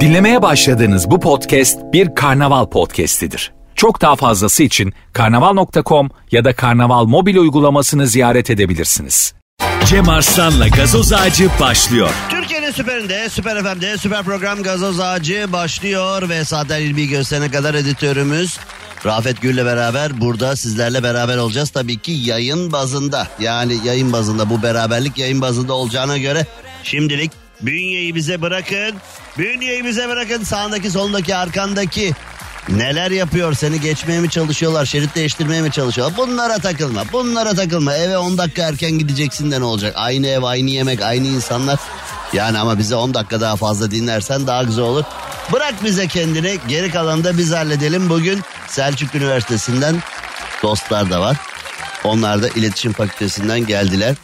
Dinlemeye başladığınız bu podcast bir karnaval podcastidir. Çok daha fazlası için karnaval.com ya da karnaval mobil uygulamasını ziyaret edebilirsiniz. Cem Arslan'la gazoz ağacı başlıyor. Türkiye'nin süperinde, süper FM'de, süper program Gazoz Ağacı başlıyor ve saatler 20'yi gösterene kadar editörümüz Rafet Gül'le beraber burada sizlerle beraber olacağız. Tabii ki yayın bazında yani yayın bazında bu beraberlik yayın bazında olacağına göre şimdilik bünyeyi bize bırakın. Bünyeyi bize bırakın. Sağındaki solundaki arkandaki. Neler yapıyor? Seni geçmeye mi çalışıyorlar? Şerit değiştirmeye mi çalışıyorlar? Bunlara takılma bunlara takılma. Eve 10 dakika erken gideceksin de ne olacak? Aynı ev aynı yemek aynı insanlar. Yani ama bize 10 dakika daha fazla dinlersen daha güzel olur. Bırak bize kendini. Geri kalanı da biz halledelim. Bugün Selçuk Üniversitesi'nden dostlar da var. Onlar da iletişim fakültesinden geldiler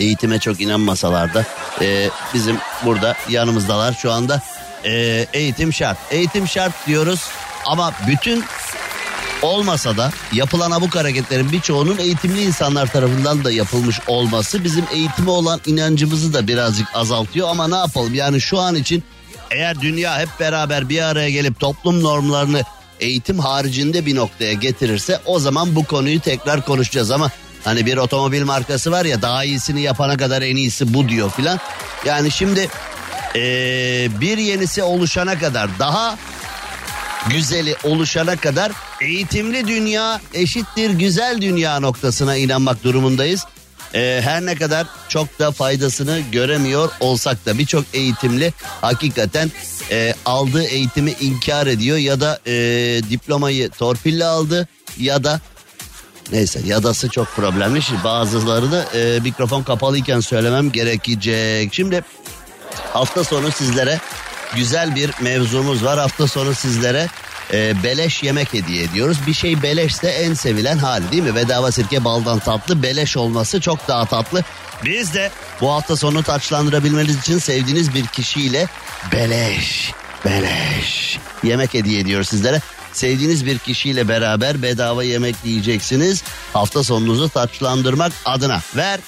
eğitime çok inanmasalar da e, bizim burada yanımızdalar şu anda. E, eğitim şart. Eğitim şart diyoruz ama bütün olmasa da yapılan abuk hareketlerin birçoğunun eğitimli insanlar tarafından da yapılmış olması bizim eğitime olan inancımızı da birazcık azaltıyor. Ama ne yapalım? Yani şu an için eğer dünya hep beraber bir araya gelip toplum normlarını eğitim haricinde bir noktaya getirirse o zaman bu konuyu tekrar konuşacağız. Ama hani bir otomobil markası var ya daha iyisini yapana kadar en iyisi bu diyor filan. Yani şimdi ee, bir yenisi oluşana kadar daha güzeli oluşana kadar eğitimli dünya eşittir güzel dünya noktasına inanmak durumundayız. Ee, her ne kadar çok da faydasını göremiyor olsak da birçok eğitimli hakikaten e, aldığı eğitimi inkar ediyor ya da e, diplomayı torpille aldı ya da neyse yadası çok problemli. Şimdi bazıları da e, mikrofon kapalıyken söylemem gerekecek. Şimdi hafta sonu sizlere güzel bir mevzumuz var. Hafta sonu sizlere e, beleş yemek hediye ediyoruz. Bir şey beleşse en sevilen hali değil mi? Bedava sirke baldan tatlı beleş olması çok daha tatlı. Biz de bu hafta sonu taçlandırabilmeniz için sevdiğiniz bir kişiyle beleş, beleş yemek hediye ediyoruz sizlere. Sevdiğiniz bir kişiyle beraber bedava yemek yiyeceksiniz. Hafta sonunuzu taçlandırmak adına. Ver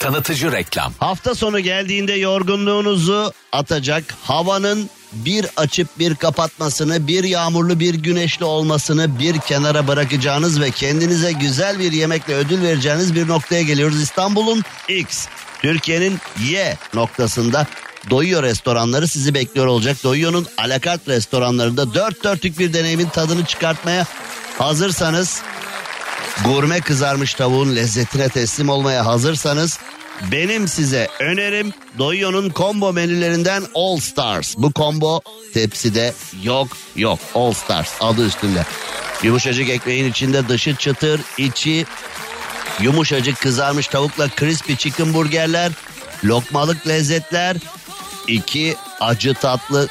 Tanıtıcı reklam. Hafta sonu geldiğinde yorgunluğunuzu atacak havanın bir açıp bir kapatmasını, bir yağmurlu bir güneşli olmasını bir kenara bırakacağınız ve kendinize güzel bir yemekle ödül vereceğiniz bir noktaya geliyoruz. İstanbul'un X, Türkiye'nin Y noktasında Doyuyor restoranları sizi bekliyor olacak. Doyuyor'un alakart restoranlarında dört dörtlük bir deneyimin tadını çıkartmaya hazırsanız gurme kızarmış tavuğun lezzetine teslim olmaya hazırsanız benim size önerim Doyuyor'un combo menülerinden All Stars. Bu combo tepside yok yok All Stars adı üstünde. Yumuşacık ekmeğin içinde dışı çıtır içi yumuşacık kızarmış tavukla crispy chicken burgerler, lokmalık lezzetler, iki acı tatlı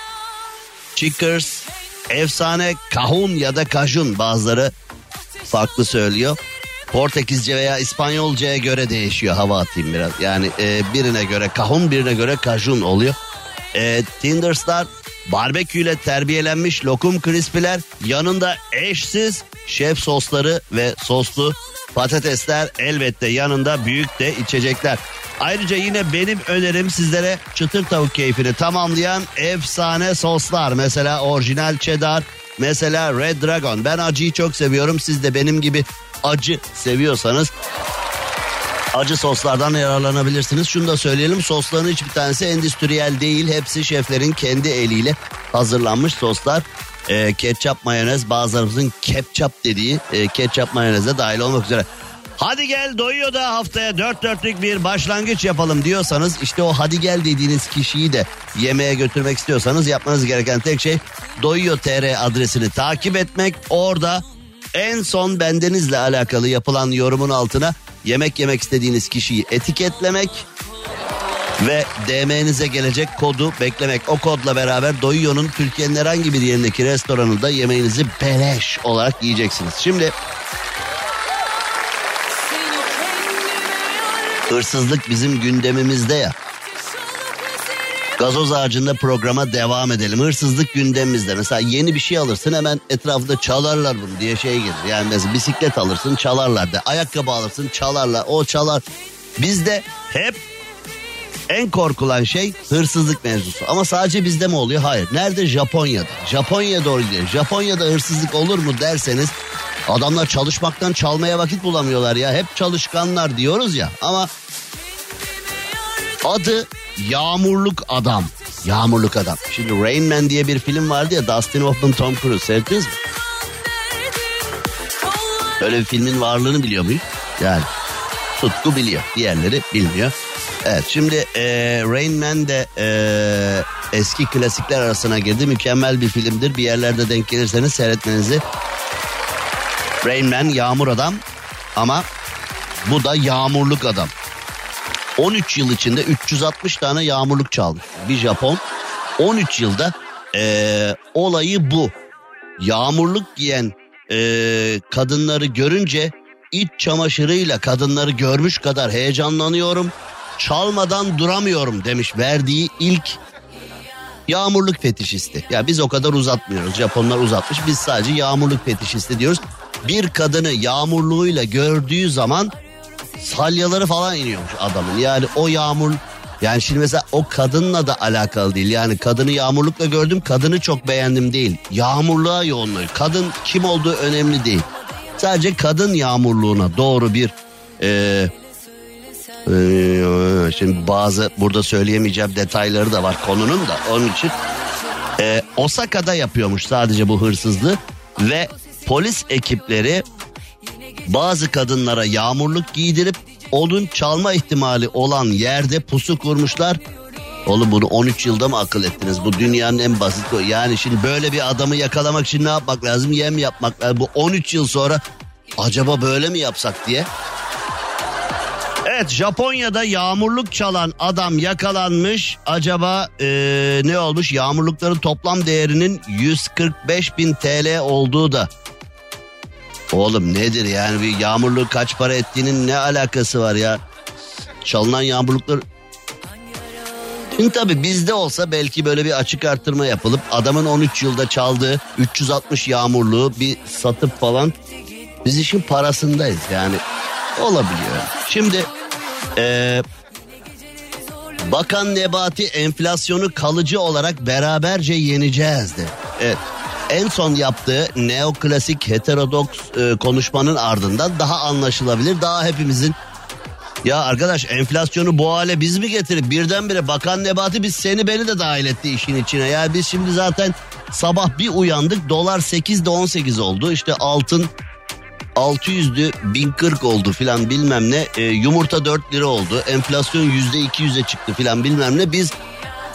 chickers, efsane kahun ya da kajun bazıları farklı söylüyor. Portekizce veya İspanyolcaya göre değişiyor hava atayım biraz. Yani e, birine göre kahun birine göre kajun oluyor. E, Tinderstar barbeküyle terbiyelenmiş lokum crispy'ler yanında eşsiz şef sosları ve soslu patatesler elbette yanında büyük de içecekler. Ayrıca yine benim önerim sizlere çıtır tavuk keyfini tamamlayan efsane soslar. Mesela orijinal cheddar, mesela Red Dragon. Ben acıyı çok seviyorum. Siz de benim gibi acı seviyorsanız acı soslardan yararlanabilirsiniz. Şunu da söyleyelim sosların hiçbir tanesi endüstriyel değil. Hepsi şeflerin kendi eliyle hazırlanmış soslar. E, ketçap mayonez bazılarımızın ketçap dediği e, ketçap mayoneze dahil olmak üzere. Hadi gel doyuyor da haftaya dört dörtlük bir başlangıç yapalım diyorsanız işte o hadi gel dediğiniz kişiyi de yemeğe götürmek istiyorsanız yapmanız gereken tek şey doyuyor tr adresini takip etmek. Orada en son bendenizle alakalı yapılan yorumun altına yemek yemek istediğiniz kişiyi etiketlemek ve DM'nize gelecek kodu beklemek. O kodla beraber Doyuyor'un Türkiye'nin herhangi bir yerindeki restoranında yemeğinizi beleş olarak yiyeceksiniz. Şimdi hırsızlık bizim gündemimizde ya. Gazoz ağacında programa devam edelim. Hırsızlık gündemimizde. Mesela yeni bir şey alırsın hemen etrafında çalarlar bunu diye şey gelir. Yani mesela bisiklet alırsın çalarlar da. Ayakkabı alırsın çalarlar. O çalar. Bizde hep En korkulan şey hırsızlık mevzusu. Ama sadece bizde mi oluyor? Hayır. Nerede? Japonya'da. Japonya'ya doğru gidiyor. Japonya'da hırsızlık olur mu derseniz adamlar çalışmaktan çalmaya vakit bulamıyorlar ya. Hep çalışkanlar diyoruz ya. Ama adı Yağmurluk Adam. Yağmurluk Adam. Şimdi Rain Man diye bir film vardı ya Dustin Hoffman, Tom Cruise. Seyrettiniz mi? Öyle bir filmin varlığını biliyor muyuz? Yani Tutku biliyor. Diğerleri bilmiyor. Evet şimdi e, Rain Man de e, eski klasikler arasına girdi. Mükemmel bir filmdir. Bir yerlerde denk gelirseniz seyretmenizi. Rain Man yağmur adam ama bu da yağmurluk adam. 13 yıl içinde 360 tane yağmurluk çalmış. Bir Japon 13 yılda e, olayı bu. Yağmurluk giyen e, kadınları görünce iç çamaşırıyla kadınları görmüş kadar heyecanlanıyorum. Çalmadan duramıyorum demiş verdiği ilk yağmurluk fetişisti. Ya biz o kadar uzatmıyoruz. Japonlar uzatmış. Biz sadece yağmurluk fetişisti diyoruz. Bir kadını yağmurluğuyla gördüğü zaman salyaları falan iniyormuş adamın. Yani o yağmur yani şimdi mesela o kadınla da alakalı değil. Yani kadını yağmurlukla gördüm kadını çok beğendim değil. Yağmurluğa yoğunluyor. Kadın kim olduğu önemli değil. Sadece kadın yağmurluğuna doğru bir e, e, şimdi bazı burada söyleyemeyeceğim detayları da var konunun da onun için e, Osaka'da yapıyormuş sadece bu hırsızlığı ve polis ekipleri bazı kadınlara yağmurluk giydirip onun çalma ihtimali olan yerde pusu kurmuşlar. Oğlum bunu 13 yılda mı akıl ettiniz? Bu dünyanın en basit. Yani şimdi böyle bir adamı yakalamak için ne yapmak lazım? Yem yapmak lazım. Bu 13 yıl sonra acaba böyle mi yapsak diye. Evet Japonya'da yağmurluk çalan adam yakalanmış. Acaba ee, ne olmuş? Yağmurlukların toplam değerinin 145 bin TL olduğu da Oğlum nedir yani bir yağmurluğu kaç para ettiğinin ne alakası var ya? Çalınan yağmurluklar... Şimdi tabii bizde olsa belki böyle bir açık arttırma yapılıp adamın 13 yılda çaldığı 360 yağmurluğu bir satıp falan biz işin parasındayız yani olabiliyor. Şimdi ee, Bakan Nebati enflasyonu kalıcı olarak beraberce yeneceğiz de. Evet en son yaptığı neoklasik heterodoks e, konuşmanın ardından daha anlaşılabilir, daha hepimizin ya arkadaş enflasyonu bu hale biz mi getirip birdenbire Bakan Nebati biz seni beni de dahil etti işin içine. Yani biz şimdi zaten sabah bir uyandık dolar 8'de 18 oldu. İşte altın 600'dü 1040 oldu filan bilmem ne. E, yumurta 4 lira oldu. Enflasyon %200'e çıktı filan bilmem ne. Biz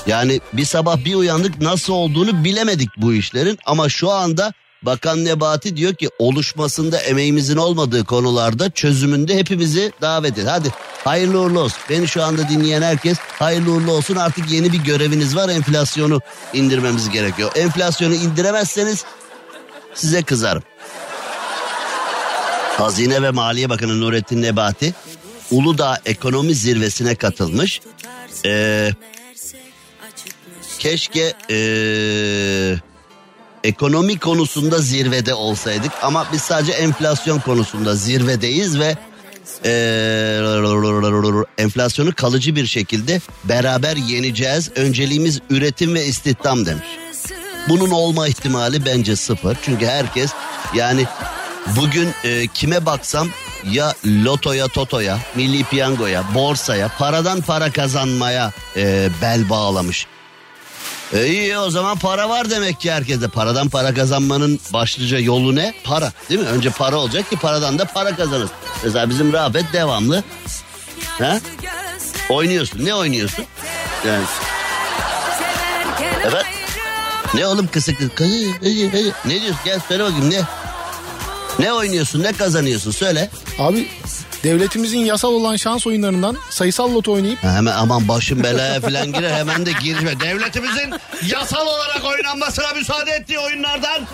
yani bir sabah bir uyandık nasıl olduğunu bilemedik bu işlerin ama şu anda Bakan Nebati diyor ki oluşmasında emeğimizin olmadığı konularda çözümünde hepimizi davet et. Hadi hayırlı uğurlu olsun. Beni şu anda dinleyen herkes hayırlı uğurlu olsun. Artık yeni bir göreviniz var enflasyonu indirmemiz gerekiyor. Enflasyonu indiremezseniz size kızarım. Hazine ve Maliye Bakanı Nurettin Nebati Uludağ Ekonomi Zirvesi'ne katılmış. Ee, keşke ee, ekonomi konusunda zirvede olsaydık ama biz sadece enflasyon konusunda zirvedeyiz ve ee, enflasyonu kalıcı bir şekilde beraber yeneceğiz. Önceliğimiz üretim ve istihdam demiş. Bunun olma ihtimali bence sıfır. Çünkü herkes yani bugün e, kime baksam ya lotoya, totoya, milli piyangoya, borsaya, paradan para kazanmaya e, bel bağlamış. E iyi o zaman para var demek ki herkeste. Paradan para kazanmanın başlıca yolu ne? Para değil mi? Önce para olacak ki paradan da para kazanır. Mesela bizim Rafet devamlı. Ha? Oynuyorsun. Ne oynuyorsun? Yani. Evet. Ne oğlum kısık kısık. Ne diyorsun? Gel söyle bakayım ne? Ne oynuyorsun? Ne kazanıyorsun? Söyle. Abi devletimizin yasal olan şans oyunlarından sayısal loto oynayıp Ha, Hemen aman başım belaya falan girer hemen de girme. Devletimizin yasal olarak oynanmasına müsaade ettiği oyunlardan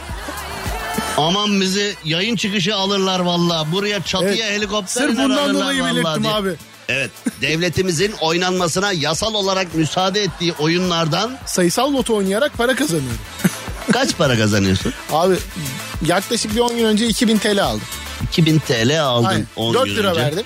Aman bizi yayın çıkışı alırlar valla. Buraya çatıya Evet. helikopterle Sırf bundan dolayı belirttim diye. abi. Evet devletimizin oynanmasına yasal olarak müsaade ettiği oyunlardan sayısal loto oynayarak para kazanıyorum. kaç para kazanıyorsun? Abi yaklaşık bir 10 gün önce 2000 TL aldım. 2000 TL aldın Aynen. 10 4 gün lira önce. verdim.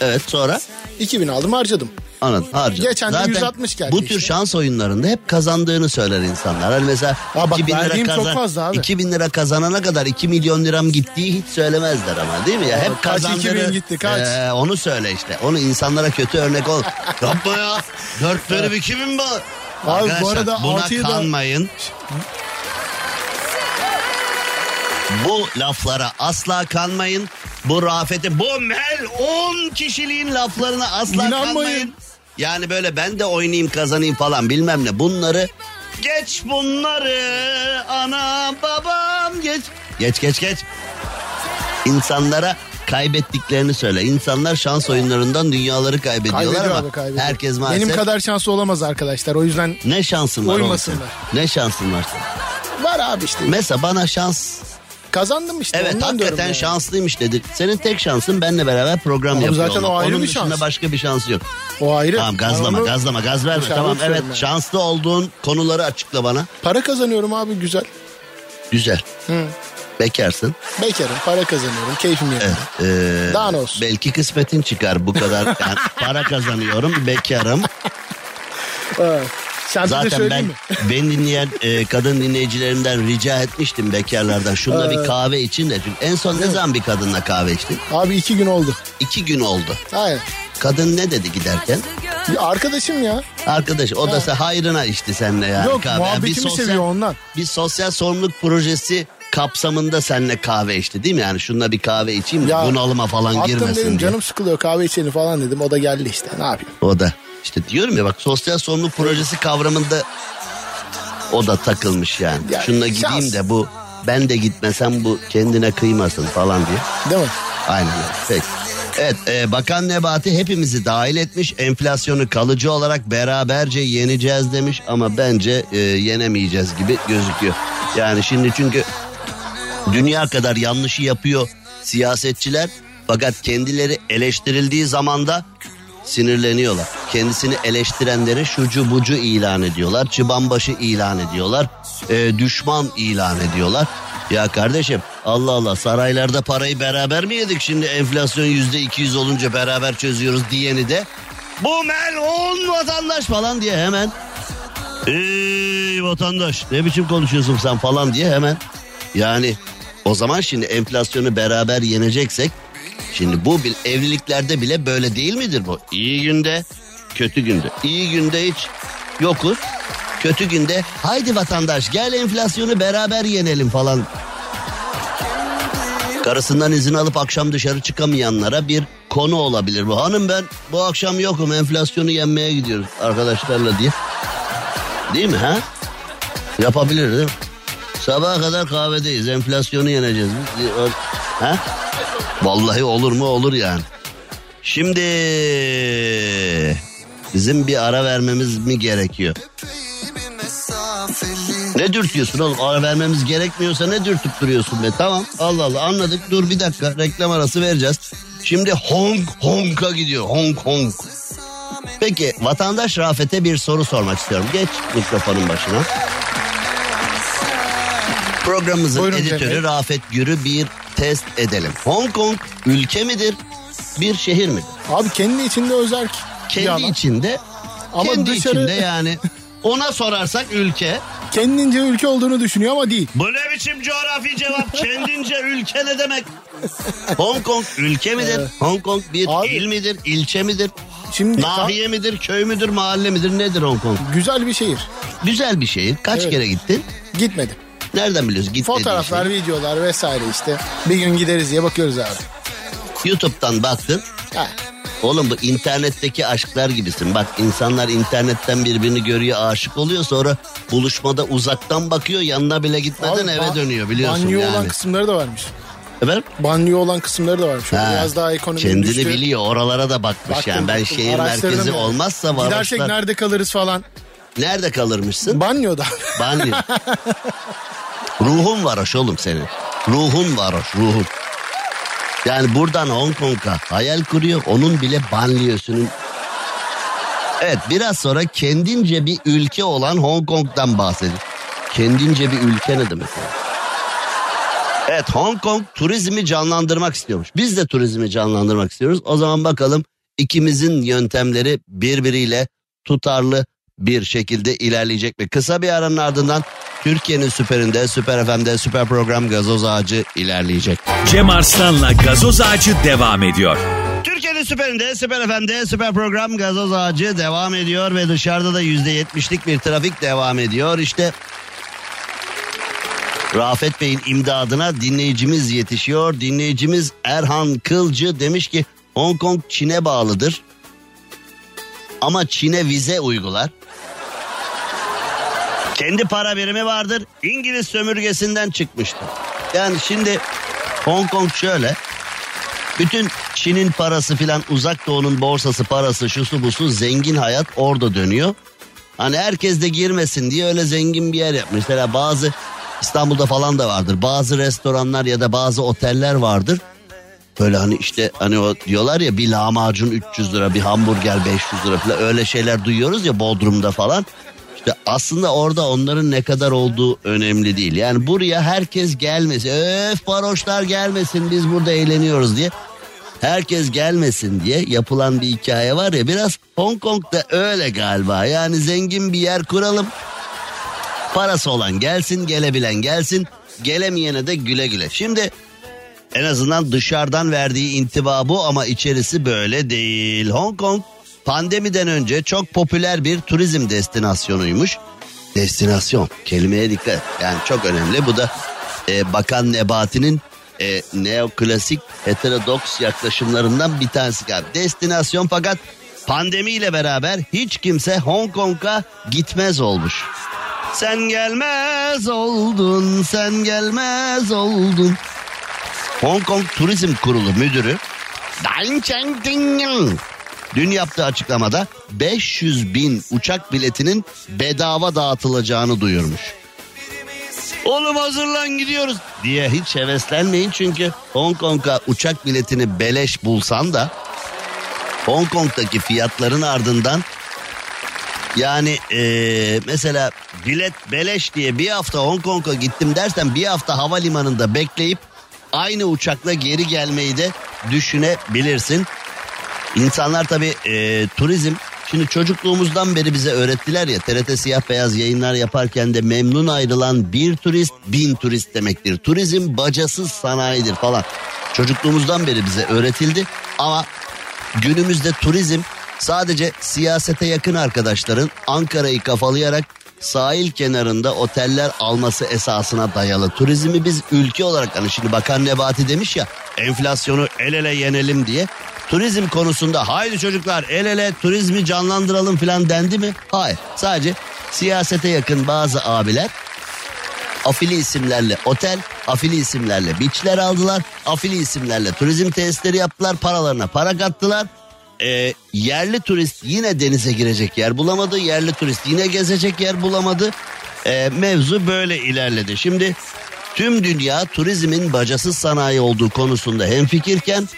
Evet sonra 2000 aldım harcadım. Anladın harca. Geçen de 160 geldi Bu tür işte. şans oyunlarında hep kazandığını söyler insanlar. Hani mesela Ha bak, 2000 lira verdiğim çok kazan, fazla abi. 2000 lira kazanana kadar 2 milyon liram gittiği hiç söylemezler ama değil mi ya? Hep kaç kazandığını. 2000 gitti, kaç? Ee, onu söyle işte. Onu insanlara kötü örnek ol. Yapma ya. 4 verip 2000 bu. bu Arkadaşlar arada buna altıyı da- kanmayın. Bu laflara asla kanmayın. Bu Rafet'in bu mel 10 kişiliğin laflarına asla İnanmayın. kanmayın. Yani böyle ben de oynayayım kazanayım falan bilmem ne. Bunları geç bunları ana babam geç. Geç geç geç. İnsanlara kaybettiklerini söyle. İnsanlar şans oyunlarından dünyaları kaybediyorlar Kaybediyor ama abi kaybediyor. herkes maalesef Benim kadar şanslı olamaz arkadaşlar. O yüzden ne şansın var Oymasınlar. Ne şansın var var abi işte. Mesela bana şans Kazandım işte. Evet hakikaten yani. şanslıymış dedik. Senin tek şansın benle beraber program Abi yapıyor zaten o ayrı Onun bir dışında şans. başka bir şansı yok. O ayrı. Tamam gazlama onu gazlama gaz verme. dışarıda Tamam evet yani. şanslı olduğun konuları açıkla bana. Para kazanıyorum abi güzel. Güzel. Hı. Bekarsın. Bekarım para kazanıyorum keyfim yerinde. Ee, Daha ne olsun? Belki kısmetin çıkar bu kadar. Yani para kazanıyorum bekarım. Evet. Sen Zaten ben mi? beni dinleyen e, kadın dinleyicilerimden rica etmiştim bekarlardan. Şunda bir kahve için de. Çünkü en son ne zaman bir kadınla kahve içtin? Abi iki gün oldu. İki gün oldu. Hayır. Kadın ne dedi giderken? Ya arkadaşım ya. Arkadaş o da se- hayrına içti seninle yani Yok kahve. Yani muhabbetimi seviyor ondan. Bir sosyal sorumluluk projesi kapsamında seninle kahve içti değil mi? Yani şununla bir kahve içeyim de Ya, bunalıma falan girmesin dedim diye. canım sıkılıyor kahve içelim falan dedim. O da geldi işte ne yapayım. O da işte diyorum ya bak sosyal sorumluluk projesi kavramında o da takılmış yani. Yani Şununla gideyim şans. de bu ben de gitmesem bu kendine kıymasın falan diye. Değil mi? Aynen öyle. Peki. Evet e, Bakan Nebati hepimizi dahil etmiş. Enflasyonu kalıcı olarak beraberce yeneceğiz demiş ama bence e, yenemeyeceğiz gibi gözüküyor. Yani şimdi çünkü dünya kadar yanlışı yapıyor siyasetçiler fakat kendileri eleştirildiği zaman da sinirleniyorlar. Kendisini eleştirenleri şucu bucu ilan ediyorlar. Çıbanbaşı ilan ediyorlar. e, düşman ilan ediyorlar. Ya kardeşim Allah Allah saraylarda parayı beraber mi yedik şimdi enflasyon yüzde 200 olunca beraber çözüyoruz diyeni de bu melun vatandaş falan diye hemen Ey vatandaş ne biçim konuşuyorsun sen falan diye hemen yani o zaman şimdi enflasyonu beraber yeneceksek şimdi bu bil- evliliklerde bile böyle değil midir bu? İyi günde kötü günde iyi günde hiç yokuz kötü günde haydi vatandaş gel enflasyonu beraber yenelim falan. Karısından izin alıp akşam dışarı çıkamayanlara bir konu olabilir bu. Hanım ben bu akşam yokum enflasyonu yenmeye gidiyoruz arkadaşlarla diye. Değil mi ha? Yapabilir değil mi? Sabaha kadar kahvedeyiz. Enflasyonu yeneceğiz. Ha? Vallahi olur mu olur yani. Şimdi bizim bir ara vermemiz mi gerekiyor? Ne dürtüyorsun oğlum? Ara vermemiz gerekmiyorsa ne dürtüp duruyorsun be? Tamam Allah Allah anladık. Dur bir dakika reklam arası vereceğiz. Şimdi Hong Kong'a gidiyor. Hong Kong. Peki vatandaş Rafet'e bir soru sormak istiyorum. Geç mikrofonun başına. Programımızın Buyurun editörü Bey. Rafet Gür'ü bir test edelim. Hong Kong ülke midir? Bir şehir midir? Abi kendi içinde özel ki. Kendi alan. içinde. Ama kendi dışarı- içinde yani. Ona sorarsak ülke. Kendince ülke olduğunu düşünüyor ama değil. Bu ne biçim coğrafi cevap? Kendince ülke ne demek? Hong Kong ülke midir? Hong Kong bir Abi- il midir? ilçe midir? Şimdi Nahiye midir? Köy müdür? Mahalle midir? Nedir Hong Kong? güzel bir şehir. Güzel bir şehir. Kaç Evet. kere gittin? Gitmedim. Nereden biliyorsun? Git Fotoğraflar, şeyi. videolar vesaire işte. Bir gün gideriz diye bakıyoruz abi. YouTube'dan baktın. Ha. Oğlum bu internetteki aşklar gibisin. Bak insanlar internetten birbirini görüyor, aşık oluyor. Sonra buluşmada uzaktan bakıyor, yanına bile gitmeden Abi, eve dönüyor biliyorsun Banyo yani. olan kısımları da varmış. Efendim? Banyo olan kısımları da varmış. Ha, Biraz daha ekonomi Kendini düştü. biliyor, oralara da bakmış Baktım, yani. Ben baktım, şehir merkezi yani. olmazsa Gidersek varoşlar... nerede kalırız falan. Nerede kalırmışsın? Banyoda. Banyo. ruhun varoş oğlum senin. Ruhun varoş, ruhun. Yani buradan Hong Kong'a hayal kuruyor. Onun bile banliyösünün... Evet biraz sonra kendince bir ülke olan Hong Kong'dan bahsedin. Kendince bir ülke ne demek? yani? Evet Hong Kong turizmi canlandırmak istiyormuş. Biz de turizmi canlandırmak istiyoruz. O zaman bakalım ikimizin yöntemleri birbiriyle tutarlı bir şekilde ilerleyecek mi? Kısa bir aranın ardından Türkiye'nin süperinde, süper FM'de, süper program gazoz ağacı ilerleyecek. Cem Arslan'la gazoz ağacı devam ediyor. Türkiye'nin süperinde, süper FM'de, süper program gazoz ağacı devam ediyor ve dışarıda da yüzde yetmişlik bir trafik devam ediyor. İşte Rafet Bey'in imdadına dinleyicimiz yetişiyor. Dinleyicimiz Erhan Kılcı demiş ki Hong Kong Çin'e bağlıdır. Ama Çin'e vize uygular. Kendi para birimi vardır. İngiliz sömürgesinden çıkmıştır. Yani şimdi Hong Kong şöyle. Bütün Çin'in parası filan uzak doğunun borsası parası şusu busu zengin hayat orada dönüyor. Hani herkes de girmesin diye öyle zengin bir yer yapmış. Mesela bazı İstanbul'da falan da vardır. Bazı restoranlar ya da bazı oteller vardır. Böyle hani işte hani o diyorlar ya bir lahmacun 300 lira bir hamburger 500 lira falan öyle şeyler duyuyoruz ya Bodrum'da falan. İşte aslında orada onların ne kadar olduğu önemli değil. Yani buraya herkes gelmesin. Öf varoşlar gelmesin biz burada eğleniyoruz diye. Herkes gelmesin diye yapılan bir hikaye var ya biraz Hong Kong'da öyle galiba. Yani zengin bir yer kuralım. Parası olan gelsin, gelebilen gelsin, gelemeyene de güle güle. Şimdi en azından dışarıdan verdiği intiba bu ama içerisi böyle değil. Hong Kong pandemiden önce çok popüler bir turizm destinasyonuymuş. Destinasyon kelimeye dikkat. Yani çok önemli. Bu da e, Bakan Nebati'nin e, neoklasik heterodoks yaklaşımlarından bir tanesi. Yani destinasyon fakat pandemiyle beraber hiç kimse Hong Kong'a gitmez olmuş. Sen gelmez oldun, sen gelmez oldun. Hong Kong Turizm Kurulu Müdürü Dan Cheng dün yaptığı açıklamada 500 bin uçak biletinin bedava dağıtılacağını duyurmuş. Oğlum hazırlan gidiyoruz diye hiç heveslenmeyin çünkü Hong Kong'a uçak biletini beleş bulsan da Hong Kong'daki fiyatların ardından yani eee, mesela bilet beleş diye bir hafta Hong Kong'a gittim dersen bir hafta havalimanında bekleyip aynı uçakla geri gelmeyi de düşünebilirsin. İnsanlar tabii eee, turizm şimdi çocukluğumuzdan beri bize öğrettiler ya TRT siyah beyaz yayınlar yaparken de memnun ayrılan bir turist bin turist demektir. Turizm bacasız sanayidir falan. Çocukluğumuzdan beri bize öğretildi ama günümüzde turizm sadece siyasete yakın arkadaşların Ankara'yı kafalayarak sahil kenarında oteller alması esasına dayalı. Turizmi biz ülke olarak hani şimdi Bakan Nebati demiş ya enflasyonu el ele yenelim diye. Turizm konusunda haydi çocuklar el ele turizmi canlandıralım falan dendi mi? Hayır sadece siyasete yakın bazı abiler afili isimlerle otel, afili isimlerle beachler aldılar, afili isimlerle turizm tesisleri yaptılar, paralarına para kattılar. Ee, yerli turist yine denize girecek yer bulamadı, yerli turist yine gezecek yer bulamadı. Ee, mevzu böyle ilerledi. Şimdi tüm dünya turizmin bacasız sanayi olduğu konusunda hemfikirken